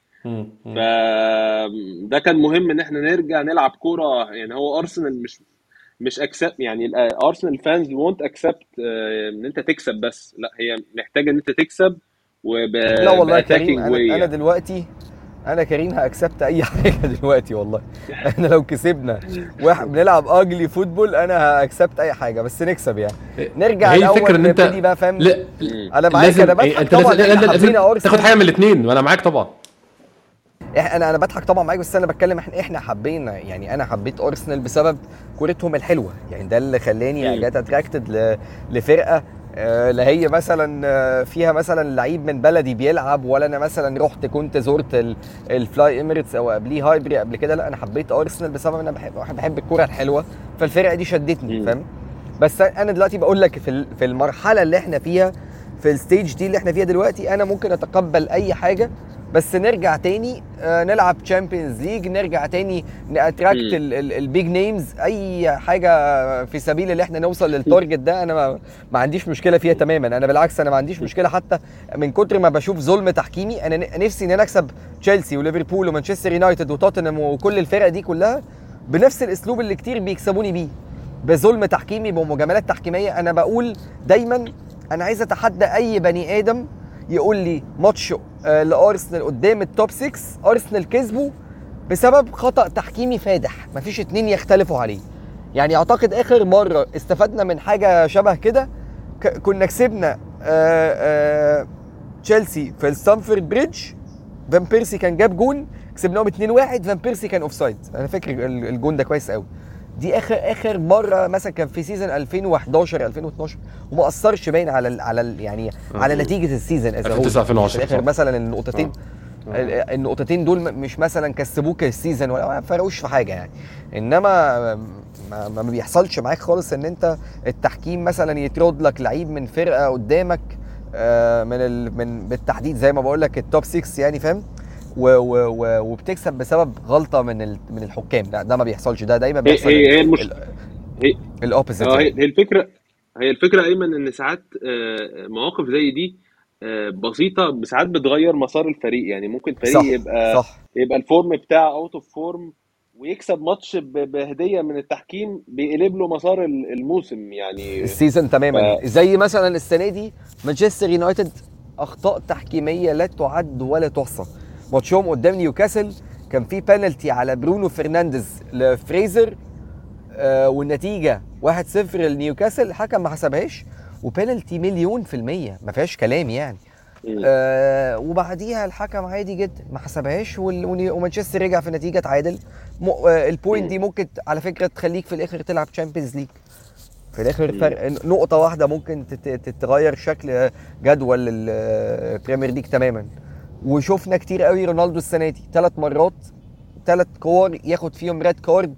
فده كان مهم إن إحنا نرجع نلعب كورة يعني هو ارسنال مش مش accept يعني Arsenal fans won't accept إن أنت تكسب بس لا هي محتاجة إن أنت تكسب وب لا والله يا كريم أنا أنا يعني. دلوقتي أنا كريم ه accept أي حاجة دلوقتي والله. إحنا لو كسبنا واحد بنلعب ugly football أنا ه accept أي حاجة بس نكسب يعني. نرجع هي الأول الفكرة إن أنت بقى فاهم؟ لا أنا معاك لازم أنا إيه، بضحك أنت طبعا. لازم, لازم تاخد أرسنال. حاجة من الاثنين وأنا معاك طبعا. إح- أنا أنا بضحك طبعا معاك بس أنا بتكلم إحنا إحنا حبينا يعني أنا حبيت أرسنال بسبب كورتهم الحلوة. يعني ده اللي خلاني. جات attracted لفرقة لا هي مثلا آه، فيها مثلا لعيب من بلدي بيلعب ولا أنا مثلا رحت كنت زرت ال- ال Fly Emirates أو قبليه Highbury قبل كده لا أنا حبيت أرسنال بسبب إن أنا بحب بحب الكوره الحلوة فالفرقة دي شدتني. فاهم بس أنا دلوقتي بقول لك في في المرحلة اللي إحنا فيها في ال stage دي اللي إحنا فيها دلوقتي أنا ممكن أتقبل أي حاجة بس نرجع تاني آه، نلعب Champions League نرجع تاني ن attract. ال big names أي حاجة في سبيل اللي إحنا نوصل لل target ده أنا ما, ما عنديش مشكلة فيها تماما. أنا بالعكس أنا ما عنديش مشكلة حتى من كتر ما بشوف ظلم تحكيمي أنا نفسي إن أنا أكسب تشيلسي وليفربول ومانشستر يونايتد وتوتنهام وكل الفرق دي كلها بنفس الأسلوب اللي كتير بيكسبوني بيه. بظلم تحكيمي بمجاملات تحكيمية. أنا بقول دايما أنا عايز أتحدى أي بني آدم يقول لي ماتش آه، لأرسنال قدام ال top 6 أرسنال كسبوا بسبب خطأ تحكيمي فادح. مفيش اتنين يختلفوا عليه. يعني أعتقد آخر مرة استفدنا من حاجة شبه كده كنا كسبنا آه، آه، تشيلسي في ال Stamford Bridge فان بيرسي كان جاب جون كسبناهم 2-1 فان بيرسي كان offside أنا فاكر ال- الجون ده كويس قوي دي اخر آخر مرة مثلا كان في season 2011 2012 وما أثرش باين على ال على ال يعني على نتيجة ال season as a whole. 2009 2010 في الآخر صح. مثلا النقطتين ال- النقطتين دول مش مثلا كسبوك ال season ولا ما فرقوش في حاجة يعني إنما ما, ما بيحصلش معاك خالص إن أنت التحكيم مثلا يطرد لك لعيب من فرقة قدامك آه، من ال... من بالتحديد زي ما بقول لك ال top 6 يعني فاهم و... و... و... وبتكسب بسبب غلطة من ال... من الحكام. لا ده ما بيحصلش. ده دايما هي بيحصل هي هي المش... هي ال opposite آه هي الفكرة هي الفكرة ايمن إن ساعات آه، مواقف زي دي آه، بسيطة ساعات بتغير مسار الفريق. يعني ممكن فريق صح يبقى صح. يبقى ال form بتاعه out of form ويكسب ماتش بهدية من التحكيم بيقلب له مسار ال- الموسم. يعني ال season تماما. زي مثلا السنة دي مانشستر يونايتد أخطاء تحكيمية لا تعد ولا تحصى. ماتشهم قدام نيوكاسل كان في بنالتي على برونو فرنانديز لفريزر آه والنتيجة 1-0 لنيوكاسل الحكم ما حسبهاش وبنالتي مليون في المية ما فيهاش كلام يعني. آه وبعديها الحكم عادي جدا ما حسبهاش ومانشستر رجع في نتيجة تعادل. م... آه ال point دي ممكن على فكرة تخليك في الآخر تلعب Champions League في الآخر. فرق نقطة واحدة ممكن تت- تتغير شكل جدول ال Premier League تماما. وشفنا كتير قوي رونالدو السنة دي. ثلاث مرات ثلاث كور ياخد فيهم red card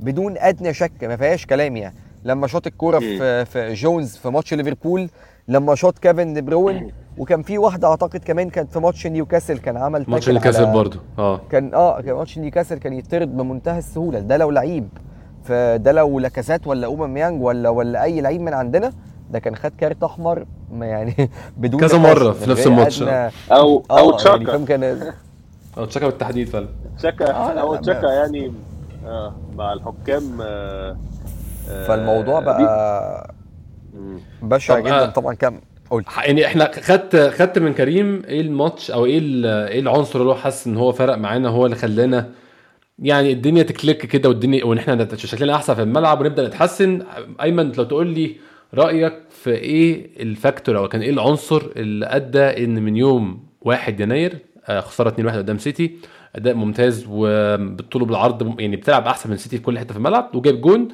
بدون أدنى شك ما فيهاش كلام يعني. لما شاط الكورة في في جونز في ماتش ليفربول لما شاط كيفن دي بروين وكان في واحدة أعتقد كمان كانت في ماتش نيوكاسل كان عمل ماتش نيوكاسل برضه آه. كان آه كان ماتش نيوكاسل كان يطرد بمنتهى السهولة. ده لو لعيب فده لو لاكازات ولا أوباميانج ولا ولا أي لعيب من عندنا ده كان خد كارت أحمر ما يعني بدون كذا من في نفس الماتش. أو أو يعني تشاكا. فاهم كان آه تشاكا بالتحديد فعلا. تشاكا آه، لا، أو تشاكا يعني آه مع الحكام آه آه، فالموضوع بقى. بشع جدا آه. طبعا. كم؟ قول يعني إحنا خدت خدت من كريم إيه الماتش أو إيه إيه العنصر اللي هو حاسس إن هو فرق معانا هو اللي خلانا يعني الدنيا ت click كده والدنيا وإن إحنا شكلنا أحسن في الملعب ونبدأ نتحسن. أيمن لو تقول لي رأيك في إيه ال factor أو كان إيه العنصر اللي أدى إن من يوم 1 يناير آه، خسارة 2-1 قدام سيتي أداء ممتاز وبالطول وبالعرض يعني بتلعب أحسن من سيتي في كل حتة في الملعب وجايب جون.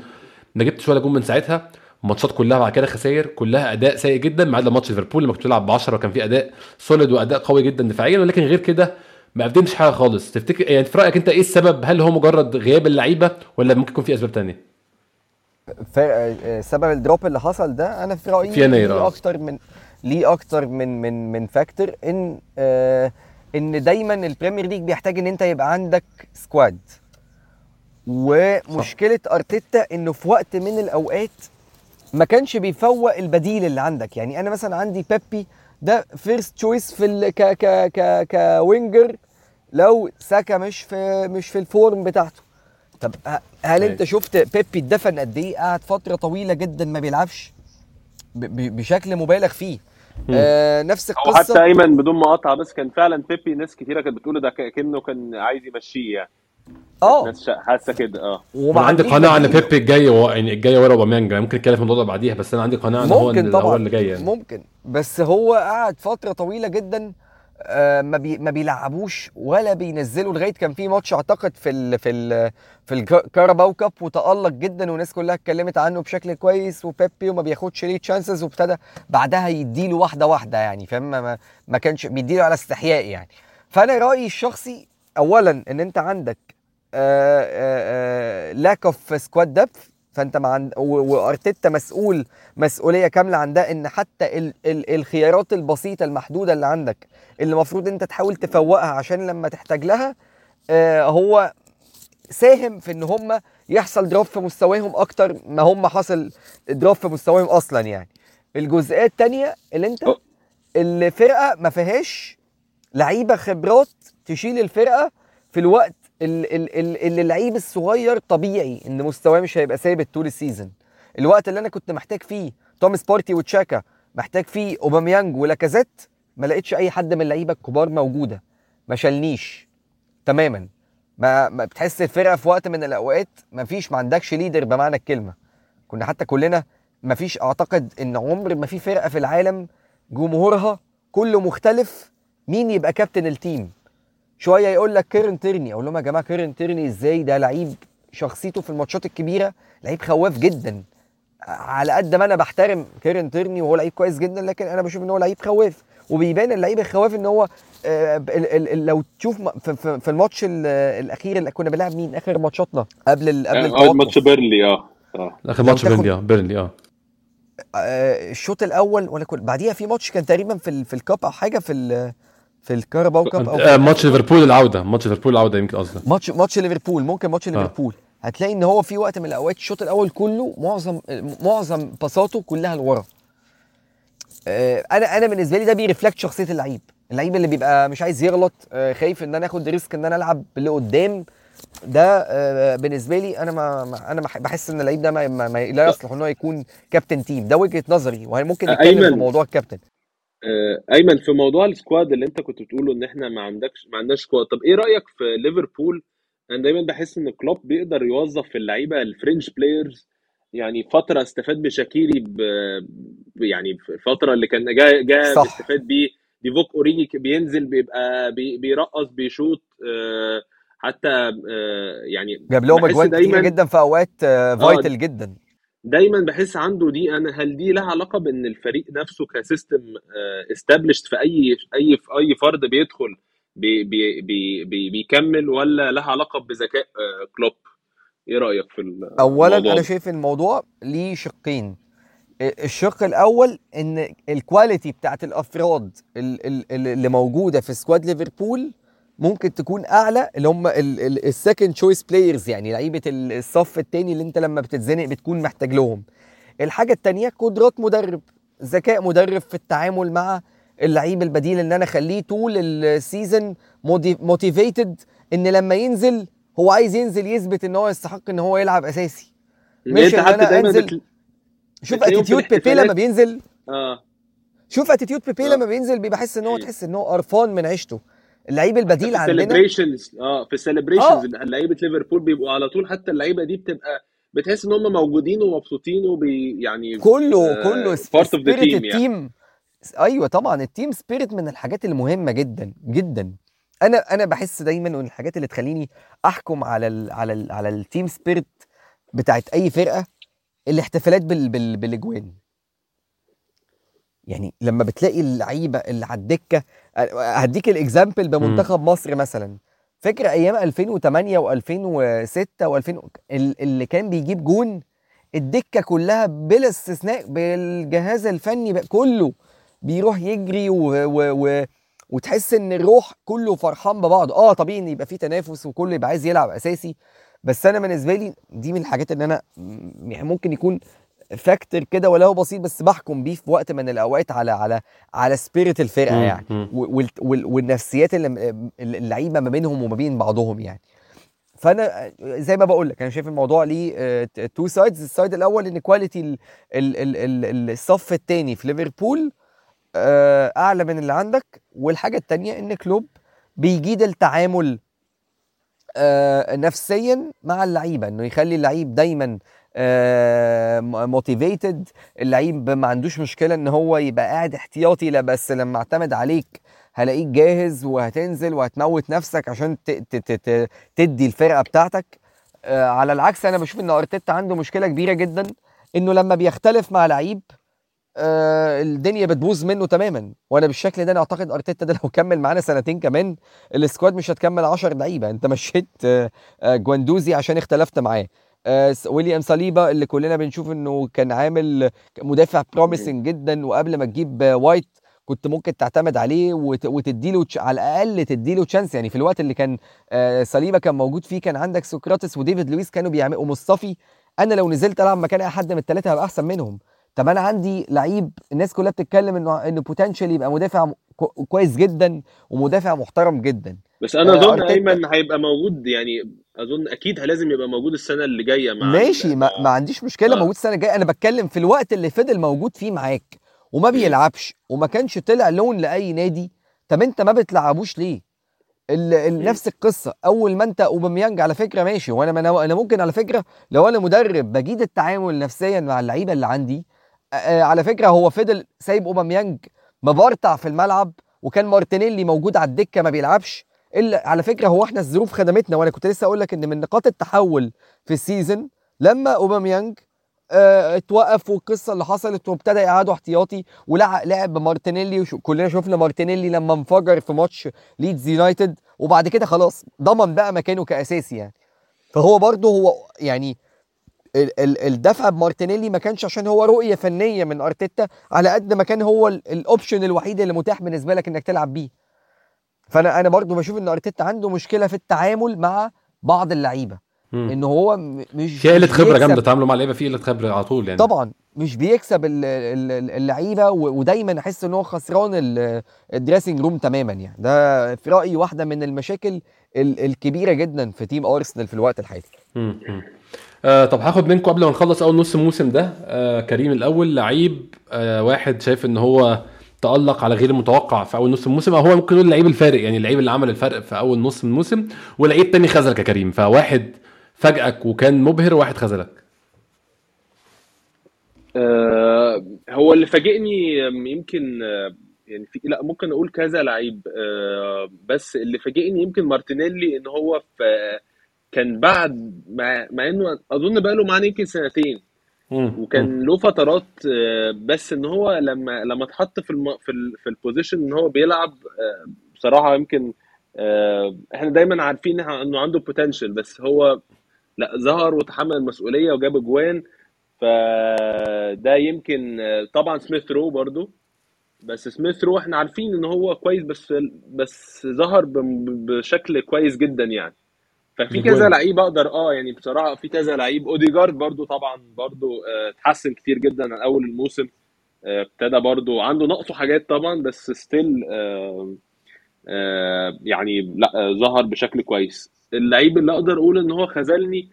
ما جبتش ولا جون من ساعتها. الماتشات كلها بعد كده خسائر كلها أداء سيء جدا ما عدا ماتش ليفربول لما كنت بتلعب ب 10 وكان في أداء solid وأداء قوي جدا دفاعيا ولكن غير كده ما قدمش حاجة خالص. تفتكر يعني في رأيك أنت إيه السبب؟ هل هو مجرد غياب اللعيبة ولا ممكن يكون في أسباب آه، سبب ال drop اللي حصل ده أنا في رأيي في يناير، ليه آه. أكتر من ليه أكتر من من من factor إن آه إن دايما ال Premier League بيحتاج إن أنت يبقى عندك squad ومشكلة أرتيتا إنه في وقت من الأوقات ما كانش بيفوق البديل اللي عندك. يعني أنا مثلا عندي بيبي ده first choice في ال ك ك ك ك winger لو ساكا مش في مش في ال form بتاعته. طب ه- هل انت. شفت بيبي اتدفن قد إيه؟ قعد فترة طويلة جدا ما بيلعبش. ب- ب- بشكل مبالغ فيه. آه نفس هو حتى القصة ايمن بدون مقاطعة بس كان فعلا بيبي ناس كتيرة كانت بتقول ده كأنه كان عايز يمشيه يعني. آه. حاسة كده آه. وأنا عندي قناعة إن. بيبي الجاي هو يعني الجاي ورا أوباميانج. ممكن نتكلم في الموضوع ده بعديها بس أنا عندي قناعة إن هو ممكن اللي هو طبعا. اللي جاي يعني. ممكن. بس هو قعد فترة طويلة جدا آه، ما بي ما بيلعبوش ولا بينزلوا لغاية كان في ماتش أعتقد في ال في ال في الكاراباو Cup وتألق جدا والناس كلها اتكلمت عنه بشكل كويس وبيبي وما بياخدش ليه chances وابتدى بعدها يديله واحدة واحدة يعني فاهم؟ ما, ما كانش بيديله على استحياء يعني. فأنا رأيي الشخصي اولا إن أنت عندك lack of squad depth فانت مع وأرتيتا مسؤول مسؤولية كاملة عن ده إن حتى ال... ال... الخيارات البسيطة المحدودة اللي عندك اللي المفروض أنت تحاول تفوقها عشان لما تحتاج لها آه هو ساهم في إن هم يحصل drop في مستواهم أكتر ما هم حصل drop في مستواهم أصلا يعني الجزئية الثانية اللي أنت. الفرقه ما فيهاش لعيبة خبرات تشيل الفرقة في الوقت ال- ال- ال- اللي اللعيب الصغير طبيعي إن مستواه مش هيبقى ثابت طول ال season. الوقت اللي أنا كنت محتاج فيه توماس بارتي وتشاكا محتاج فيه أوباميانج ولاكازيت ما لقيتش أي حد من اللعيبة الكبار موجودة. ما شالنيش تماما. ما, ما بتحس الفرقة في وقت من الأوقات ما فيش ما عندكش leader بمعنى الكلمة. كنا حتى كلنا ما فيش أعتقد إن عمر ما في فرقة في العالم جمهورها كله مختلف مين يبقى كابتن ال team شوية يقول لك كيرن تيرني. أقول لهم يا جماعة كيرن تيرني إزاي؟ ده لعيب شخصيته في الماتشات الكبيرة لعيب خواف جدا. على قد ما أنا بحترم كيرن تيرني وهو لعيب كويس جدا لكن أنا بشوف إن هو لعيب خواف. وبيبان اللعيب الخواف إن هو آه، ال- ال- ال- لو تشوف في- الماتش ال- الأخير اللي كنا بنلعب مين؟ آخر ماتشاتنا. قبل ال- قبل آه، التوقف ماتش بيرنلي آه آه. آخر ماتش بيرنلي آه بيرنلي آه. آه، الشوط الأول ولا كل بعديها في ماتش كان تقريبا في ال- في ال cup أو حاجة في ال- في الكاراباو Cup أو آه، ماتش ليفربول العودة. ماتش ليفربول العودة يمكن قصدك. ماتش ماتش ليفربول ممكن ماتش آه. ليفربول. هتلاقي إن هو في وقت من الأوقات الشوط الأول كله معظم معظم باصاته كلها لورا. آه، أنا أنا بالنسبة لي ده ب reflect شخصية اللعيب. اللعيب اللي بيبقى مش عايز يغلط آه، خايف إن أنا آخد risk إن أنا ألعب باللي قدام ده آه، بالنسبة لي أنا ما ما- أنا بح- بحس إن اللعيب ده ما ما ما لا يصلح إن هو يكون كابتن team ده وجهة نظري وممكن آه، نتكلم في. موضوع الكابتن آه، أيمن في موضوع ال squad اللي أنت كنت بتقوله إن إحنا ما عندكش ما عندناش سكواد طب إيه رأيك في ليفربول؟ أنا دايما بحس إن كلوب بيقدر يوظف في اللعيبة ال fringe players يعني فترة استفاد بشاكيري ب... يعني الفترة اللي كان جا جا صح. بيستفاد بيه. ديفوك أوريجي بينزل بيبقى بي... بيرقص بيشوط آه، حتى آه، يعني جاب لهم أجوان دايما جدا في أوقات vital جدا. دايما بحس عنده دي أنا هل دي لها علاقة بإن الفريق نفسه ك system established في أي أي في أي فرد بيدخل بي بي بي بي بيكمل ولا لها علاقة بذكاء آه، كلوب إيه رأيك في ال- اولا الموضوع أنا؟ شايف الموضوع ليه شقين الشق الأول إن ال quality بتاعت الأفراد ال- ال- ال- اللي موجودة في squad ليفربول ممكن تكون أعلى اللي هم ال second choice players يعني لعيبة ال- الصف الثاني اللي أنت لما بتتزنق بتكون محتاج لهم. الحاجة الثانية قدرات مدرب ذكاء مدرب في التعامل مع اللعيب البديل ان أنا أخليه طول ال season motivated إن لما ينزل هو عايز ينزل يثبت إن هو يستحق إن هو يلعب أساسي. مش أنا دايما أنزل- بتل... شوف attitude بيبي لما بينزل. آه. شوف attitude بيبي آه. لما بينزل بيبقى حس إن هو تحس إن هو قرفان من عيشته. اللعيب البديل في عندنا. ال celebrations آه في آه. ال celebrations لعيبة ليفربول بيبقوا على طول حتى اللعيبة دي بتبقى بتحس إن هم موجودين ومبسوطين وبي يعني كله آه، كله of the spirit team يعني. أيوه طبعا ال team spirit من الحاجات المهمة جدا جدا. أنا أنا بحس دايما إن الحاجات اللي تخليني أحكم على ال على ال على ال team spirit بتاعت أي فرقة الاحتفالات بال بال بالأجوان. يعني لما بتلاقي اللعيبة اللي على الدكة هديك ال example بمنتخب مصر مثلا. فاكر أيام 2008 و2006 و2000 اللي كان بيجيب جون الدكة كلها بلا استثناء بالجهاز الفني كله بيروح يجري و... و... و... وتحس إن الروح كله فرحان ببعض. آه طبيعي إن يبقى في تنافس وكله يبقى عايز يلعب أساسي بس أنا بالنسبة لي دي من الحاجات اللي أنا يعني ممكن يكون factor كده ولو بسيط بس بحكم بيه في وقت من الأوقات على على على spirit الفرقة. يعني مم. وال- وال- والنفسيات اللي اللعيبة ما بينهم وما بين بعضهم يعني فأنا زي ما بقول لك أنا شايف الموضوع ليه two sides ال side الأول إن quality الصف الثاني في ليفربول آه، أعلى من اللي عندك والحاجة الثانية إن كلوب بيجيد التعامل آه، نفسيا مع اللعيبة إنه يخلي اللعيب دايما motivated اللعيب ما عندوش مشكلة إن هو يبقى قاعد احتياطي لا بس لما اعتمد عليك هلاقيك جاهز وهتنزل وهتموت نفسك عشان تدي الفرقة بتاعتك. آه، على العكس أنا بشوف إن أرتيتا عنده مشكلة كبيرة جدا إنه لما بيختلف مع لعيب آه، الدنيا بتبوظ منه تماما. وأنا بالشكل ده أنا أعتقد أرتيتا ده لو كمل معانا سنتين كمان ال squad مش هتكمل 10 لعيبة. أنت مشيت آه، آه، جواندوزي عشان اختلفت معاه. آه، ويليام صليبا اللي كلنا بنشوف إنه كان عامل مدافع promising جدا وقبل ما تجيب آه، وايت كنت ممكن تعتمد عليه وت- وتديله تش- على الأقل تديله chance يعني في الوقت اللي كان آه، صليبا كان موجود فيه كان عندك سقراطس وديفيد لويس كانوا بيعملوا ومصطفي أنا لو نزلت ألعب مكان اي حد من الثلاثه هبقى أحسن منهم. طب أنا عندي لعيب الناس كلها بتتكلم إنه إنه potential يبقى مدافع كويس جدا ومدافع محترم جدا. بس أنا آه، أظن ايمن هيبقى موجود يعني أظن أكيد لازم يبقى موجود السنة اللي جاية مع ماشي ما, ما عنديش مشكلة آه. موجود السنة الجاية. أنا بتكلم في الوقت اللي فضل موجود فيه معاك وما بيلعبش وما كانش طلع لون لأي نادي. طب أنت ما بتلعبوش ليه؟ نفس القصة. أول ما أنت أوباميانج على فكرة ماشي وأنا أنا أنا ممكن على فكرة لو أنا مدرب بجيد التعامل نفسيا مع اللعيبة اللي عندي آه، على فكرة هو فضل سايب أوباميانج مبرطع في الملعب وكان مارتينيلي موجود على الدكة ما بيلعبش. الا على فكرة هو إحنا الظروف خدمتنا وأنا كنت لسه أقول لك إن من نقاط التحول في ال season لما أوباميانج آه، اتوقف والقصة اللي حصلت وابتدى يقعدوا احتياطي ولعب لعب بمارتينيلي وشفنا كلنا شفنا مارتينيلي لما انفجر في ماتش ليدز يونايتد وبعد كده خلاص ضمن بقى مكانه كأساسي يعني. فهو برضه هو يعني ال- ال- الدفع بمارتينيلي ما كانش عشان هو رؤية فنية من أرتيتا على قد ما كان هو ال- ال option الوحيد اللي متاح بالنسبة لك إنك تلعب بيه. فانا أنا برضه بشوف ان أرتيتا عنده مشكلة في التعامل مع بعض اللعيبة. إن هو مش في قلة خبرة جامدة تعاملوا مع اللعيبة في قلة خبرة على طول يعني. طبعا مش بيكسب ال- ال- ال- اللعيبة ودايما أحس إن هو خسران ال- ال dressing room تماما يعني. ده في رأيي واحدة من المشاكل ال- الكبيرة جدا في team أرسنال في الوقت الحالي. آه طب هاخد منكم قبل ما نخلص أول نص الموسم ده آه كريم الأول لعيب آه واحد شايف إن هو تألق على غير المتوقع في أول نص الموسم أو هو ممكن نقول اللعيب الفارق يعني اللعيب اللي عمل الفرق في أول نص الموسم ولعيب تاني خذلك يا كريم فواحد فاجئك وكان مبهر وواحد خذلك آه، هو اللي فاجئني يمكن آه، يعني في لا ممكن أقول كذا لعيب آه، بس اللي فاجئني يمكن مارتينيلي إن هو في كان بعد مع, مع إنه أظن بقى له معانا يمكن سنتين. وكان له فترات آه، بس إن هو لما لما اتحط في الم... في ال... في ال position إن هو بيلعب آه، بصراحة يمكن آه، إحنا دايما عارفين إنه عنده potential بس هو لا ظهر وتحمل المسؤولية وجاب أجوان فده يمكن طبعا سميث رو برضو بس سميث رو إحنا عارفين إن هو كويس بس بس ظهر بشكل كويس جدا يعني. ففي. كذا لعيب أقدر آه يعني بصراحة في كذا لعيب. أوديجارد برضو طبعا برضو آه، اتحسن كتير جدا عن أول الموسم. آه، ابتدى برضو عنده نقصه حاجات طبعا بس still يعني لا آه، ظهر بشكل كويس. اللعيب اللي أقدر أقول إن هو خذلني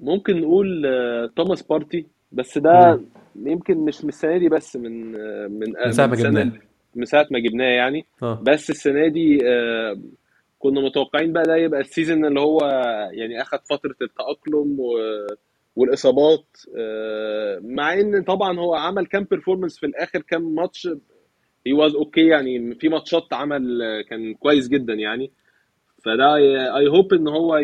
ممكن نقول آه، توماس بارتي بس ده يمكن مش من السنة دي بس من آه، من من ساعة من ساعة ما جبناه يعني. آه. بس السنة دي آه، كنا متوقعين بقى ده يبقى ال season اللي هو يعني آخد فترة التأقلم و- والإصابات آه، مع إن طبعا هو عمل كام performance في الآخر كام ماتش he was okay يعني. في ماتشات عمل آه، كان كويس جدا يعني. فده I hope إن هو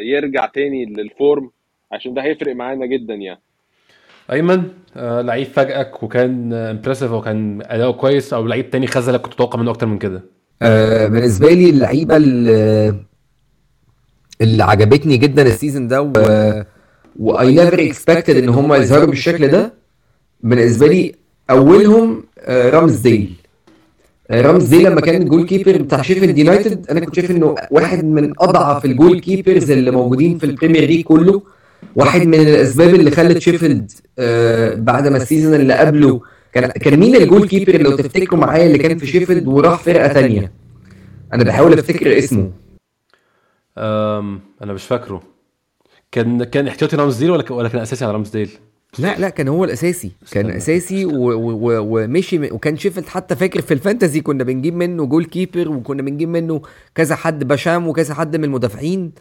يرجع تاني لل form عشان ده هيفرق معانا جدا يعني. أيمن آه لعيب فاجئك وكان impressive وكان أداؤه كويس أو لعيب تاني خذلك كنت تتوقع منه أكتر من كده؟ آه بالنسبة لي اللعيبة اللي, اللي عجبتني جدا ال season ده و I never expected إن هم يظهروا بالشكل ده بالنسبة لي أولهم آه رامسديل. آه، رامسديل لما كان ال goalkeeper بتاع شيفيلد يونايتد أنا كنت شايف إنه واحد من أضعف ال goalkeepers اللي موجودين في البريمير ليج كله. واحد من الأسباب اللي خلت شيفيلد آه بعد ما ال season اللي قبله كان كان مين ال goalkeeper؟ لو تفتكروا معايا اللي كان في شيفيلد وراح فرقة تانية. أنا بحاول أفتكر اسمه. أم أنا مش فاكره. كان كان احتياطي رامسديل ولا كان- ولا كان أساسي على رامسديل؟ لا لا كان هو الأساسي. كان استنى. أساسي و- و- و- ومشي وكان شيفيلد حتى فاكر في ال fantasy كنا بنجيب منه goalkeeper وكنا بنجيب منه كذا حد بشام وكذا حد من المدافعين.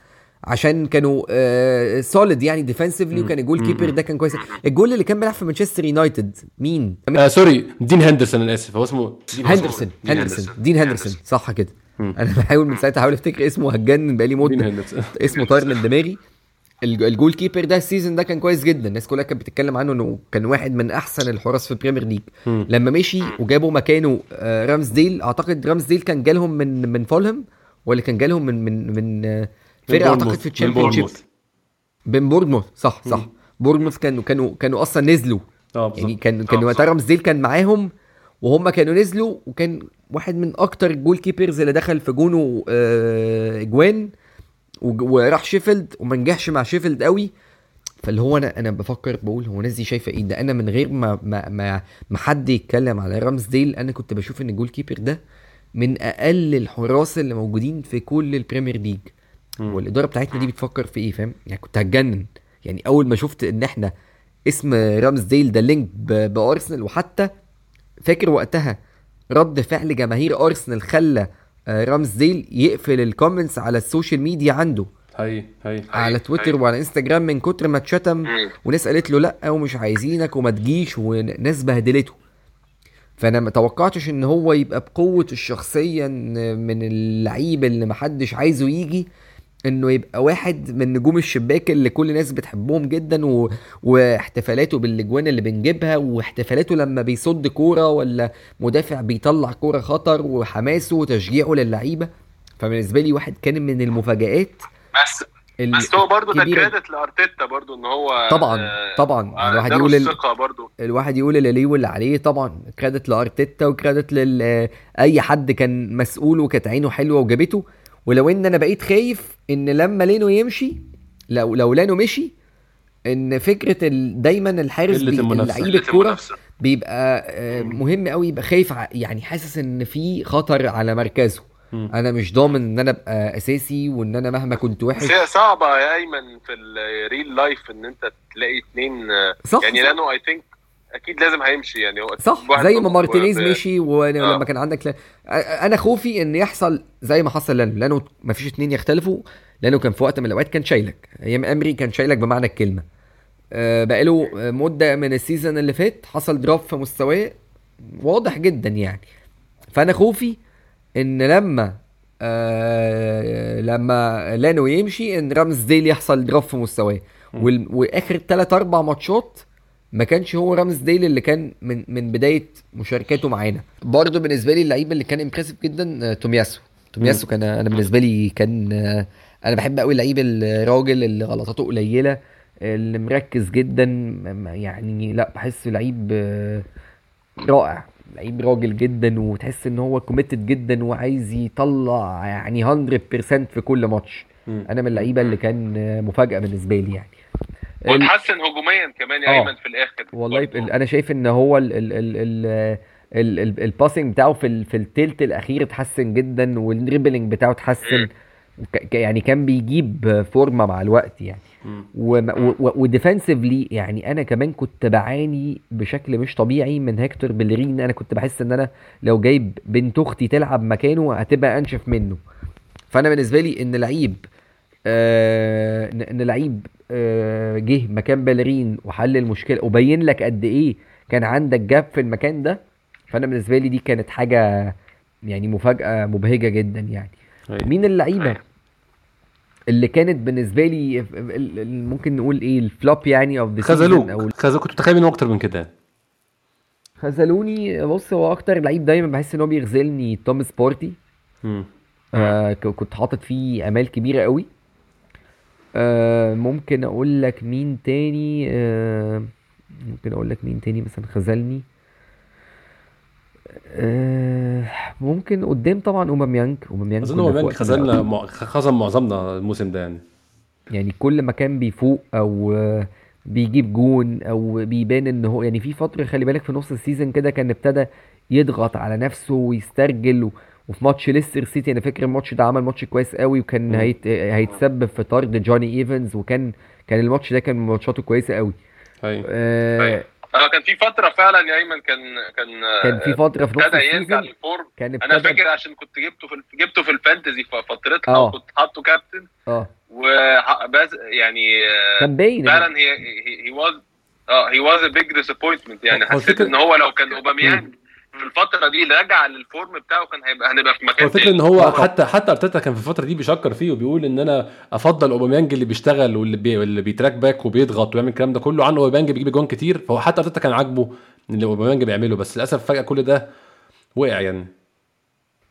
عشان كانوا آه solid يعني ديفenسively وكان ال goalkeeper ده كان كويس. الجول اللي كان بيلعب في مانشستر يونايتد مين؟ آه sorry دين هندرسون أنا آسف. هو اسمه هندرسون. دين هندرسون. دين هندرسون. صح كده. أنا بحاول من ساعتها أحاول أفتكر اسمه هتجنن بقالي مده اسمه طاير من دماغي. الج- ال goalkeeper ده ال season ده كان كويس جدا. الناس كلها كانت بتتكلم عنه إنه كان واحد من أحسن الحراس في البريمير ليج. لما مشي وجابوا مكانه آه، رامسديل أعتقد رامسديل كان جالهم من من فولهام ولا كان جالهم من من من آه، فرقة أعتقد. في من ال Championship بورنموث. صح صح. بورنموث كانوا كانوا كانوا أصلا نزلوا. آه يعني كان كان وقتها رامسديل كان معاهم وهم كانوا نزلوا وكان واحد من أكتر ال goalkeepers اللي دخل في جونه آه، إجوان وراح شيفيلد وما نجحش مع شيفيلد قوي. فاللي هو أنا أنا بفكر بقول هو الناس دي شايفة إيه؟ ده أنا من غير ما ما ما, ما حد يتكلم على رامسديل أنا كنت بشوف إن ال goalkeeper ده من أقل الحراس اللي موجودين في كل ال Premier League والإدارة بتاعتنا دي بتفكر في إيه فاهم؟ يعني كنت هتجنن. يعني أول ما شفت إن إحنا اسم رامزديل ده linked بأرسنال وحتى فاكر وقتها رد فعل جماهير أرسنال خلى آه، رامزديل يقفل ال comments على ال social media عنده. هي هي على تويتر وعلى إنستجرام من كتر ما اتشتم وناس قالت له لأ ومش عايزينك وما تجيش وناس بهدلته. فأنا ما توقعتش إن هو يبقى بقوة الشخصية من اللعيب اللي محدش عايزه يجي انه يبقى واحد من نجوم الشباك اللي كل الناس بتحبهم جدا و... واحتفالاته بالأجوان اللي بنجيبها واحتفالاته لما بيصد كورة ولا مدافع بيطلع كورة خطر وحماسه وتشجيعه للعيبة. فبالنسبة لي واحد كان من المفاجآت بس ال- بس هو برضه ده. كريدت لأرتيتا برضه إن هو طبعا آه، طبعا. آه، الواحد يقول ال... الواحد يقول اللي ليه واللي عليه طبعا credit لأرتيتا و credit لل أي حد كان مسؤول وكانت عينه حلوة وجابته. ولو إن أنا بقيت خايف إن لما لينو يمشي لو لو لينو مشي إن فكرة ال... دايما الحارس بي... لعيب الكورة. بيبقى آه، مهم قوي يبقى خايف يعني حاسس إن في خطر على مركزه. أنا مش ضامن إن أنا أبقى أساسي وإن أنا مهما كنت وحش بس هي صعبة يا أيمن في ال real life إن أنت تلاقي اتنين صح يعني صح. لأنه I think أكيد لازم هيمشي يعني. هو صح زي ما مارتينيز مشي ولما آه. كان عندك ل... أنا خوفي إن يحصل زي ما حصل لأنه لأنه ما فيش اتنين يختلفوا. لأنه كان في وقت من الأوقات كان شايلك. أيام إيمري كان شايلك بمعنى الكلمة. آه، بقاله مدة من ال season اللي فات حصل drop في مستواه واضح جدا يعني. فأنا خوفي إن لما آه لما لينو يمشي إن رامزديل يحصل drop في مستواه. وآخر ثلاث أربع ماتشات ما كانش هو رامزديل اللي كان من من بداية مشاركاته معانا. برضه بالنسبة لي اللعيب اللي كان impressive جدا آه، تومياسو. تومياسو كان أنا بالنسبة لي كان آه، أنا بحب قوي اللعيب الراجل اللي غلطاته قليلة اللي مركز جدا يعني لا بحسه لعيب آه، رائع. لعيب راجل جدا وتحس إن هو committed جدا وعايز يطلع يعني 100% في كل ماتش. أنا من اللعيبة اللي كان مفاجأة بالنسبة لي يعني. واتحسن هجوميا كمان يا آه. أيمن في الآخر. والله برضه. ال- أنا شايف إن هو ال ال ال ال ال ال ال passing بتاعه في ال في التلت الأخير اتحسن جدا وال dribbling بتاعه اتحسن. يعني كان بيجيب فورمة مع الوقت يعني. و defensively يعني أنا كمان كنت بعاني بشكل مش طبيعي من هيكتور بيليرين أنا كنت بحس إن أنا لو جايب بنت أختي تلعب مكانه هتبقى أنشف منه. فأنا بالنسبة لي إن لعيب آه إن لعيب آه جه مكان بيليرين وحل المشكلة وبين لك قد إيه كان عندك gap في المكان ده فأنا بالنسبة لي دي كانت حاجة يعني مفاجأة مبهجة جدا يعني. هي. مين اللعيبة اللي كانت بالنسبة لي ممكن نقول إيه ال flop يعني of the خذلوك. أو خذلوك. كنت متخيل منه أكتر من كده. خذلوني. بص هو أكتر لعيب دايما بحس إن هو بيخذلني توماس بارتي. آه كنت حاطط فيه آمال كبيرة قوي. آه ممكن أقول لك مين تاني آه ممكن أقول لك مين تاني مثلا خذلني. آه ممكن قدام طبعا أوباميانج. أوباميانج أظن من خذلنا خذل معظمنا الموسم ده يعني. يعني كل ما كان بيفوق أو آه، بيجيب جون أو بيبان إن هو يعني في فترة خلي بالك في نص السيزون كده كان ابتدى يضغط على نفسه ويسترجل و... وفي ماتش ليستر سيتي أنا فاكر الماتش ده عمل ماتش كويس قوي وكان. هيت... هيتسبب في طرد جوني إيفنز وكان كان الماتش ده كان من ماتشاته كويسة قوي هاي آه أيوة. آه كان في فترة فعلا يا أيمن كان كان كان في فترة في نص ال season لل form كان أنا فاكر عشان كنت جبته في جبته في ال fantasy في فترتها آه. وكنت حاطه كابتن آه وبس يعني آه، كان باين فعلا he he was آه he was a big disappointment يعني حسيت إن هو لو كان أوباميانج في الفترة دي رجع لل form بتاعه كان هيبقى هنبقى في مكان الفكرة تاني إن هو آه طبعا. حتى حتى أرتيتا كان في الفترة دي بيشكر فيه وبيقول إن أنا أفضل أوباميانج اللي بيشتغل واللي بي... واللي بي track back وبيضغط ويعمل الكلام ده كله عن أوباميانج بيجيب جون كتير فهو حتى أرتيتا كان عاجبه اللي أوباميانج بيعمله بس للأسف فجأة كل ده وقع يعني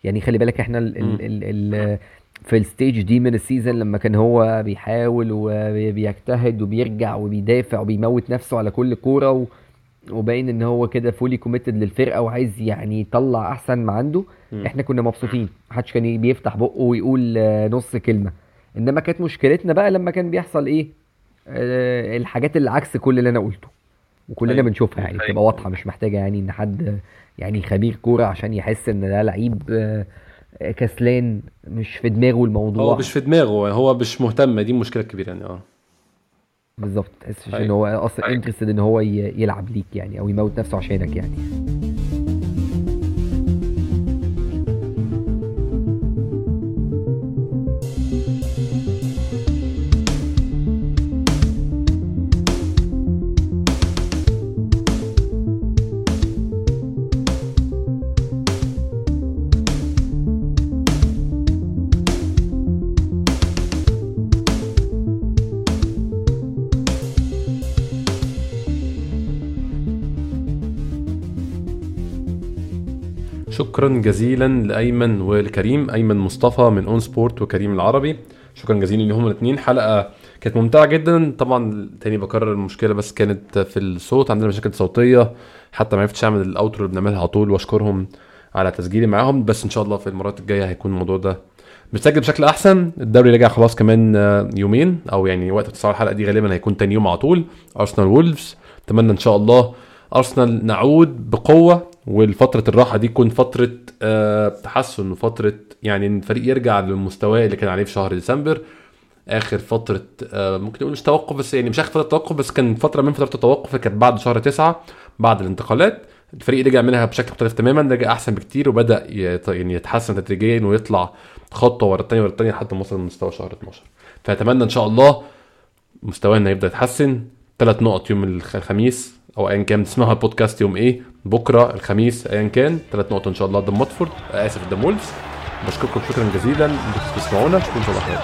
يعني خلي بالك إحنا ال. ال ال ال في ال stage دي من ال season لما كان هو بيحاول وبيجتهد وبيرجع وبيدافع وبيموت نفسه على كل كورة و وباين إن هو كده fully committed للفرقة وعايز يعني يطلع أحسن ما عنده مم. إحنا كنا مبسوطين. محدش كان بيفتح بقه ويقول آه، نص كلمة. إنما كانت مشكلتنا بقى لما كان بيحصل إيه؟ آه، الحاجات اللي عكس كل اللي أنا قلته. وكلنا أيوة. بنشوفها يعني أيوة. بتبقى واضحة مش محتاجة يعني إن حد يعني خبير كورة عشان يحس إن ده لعيب آه، كسلان مش في دماغه الموضوع. هو مش في دماغه هو مش مهتم. دي المشكلة الكبيره يعني آه. بالظبط تحسش ان أيوة. هو أصلا أيوة. انترستد إن هو يلعب ليك يعني أو يموت نفسه عشانك يعني شكرا جزيلا لأيمن ولكريم أيمن مصطفى من اون سبورت وكريم العربي. شكرا جزيلا لهم الاثنين حلقة كانت ممتعة جدا. طبعا تاني بكرر المشكلة بس كانت في الصوت. عندنا مشاكل صوتية. حتى ما عرفتش أعمل ال outro اللي بنعملها على طول. وأشكرهم على تسجيلي معاهم. بس إن شاء الله في المرات الجاية هيكون الموضوع ده بتسجل بشكل أحسن. الدوري رجع خلاص كمان آه، يومين. أو يعني وقت تصوير الحلقة دي غالبا هيكون تاني يوم على طول. ارسنال وولفز أتمنى إن شاء الله أرسنال نعود بقوة والفترة الراحة دي تكون فترة آه، تحسن وفتره يعني الفريق يرجع للمستوى اللي كان عليه في شهر ديسمبر. آخر فترة آه، ممكن نقول مش توقف بس يعني مش آخر فترة توقف بس كان فترة من فترات التوقف كانت بعد شهر تسعة بعد الانتقالات. الفريق رجع منها بشكل مختلف تماما رجع أحسن بكتير وبدأ يعني يتحسن تدريجيا ويطلع خطوة ورا الثانية ورا الثانية لحد ما وصل لمستوى شهر 12 فأتمنى إن شاء الله مستوانا يبدأ يتحسن. ثلاث نقط يوم الخ- الخميس. أو ايا كان تسمعوا البودكاست يوم إيه بكرة الخميس ايا كان. ثلاث نقط إن شاء الله قدام ماتفورد آه، آسف قدام وولفز. بشكركم شكرا جزيلا. انكم تسمعونا اشوفكم ان شاء الله خير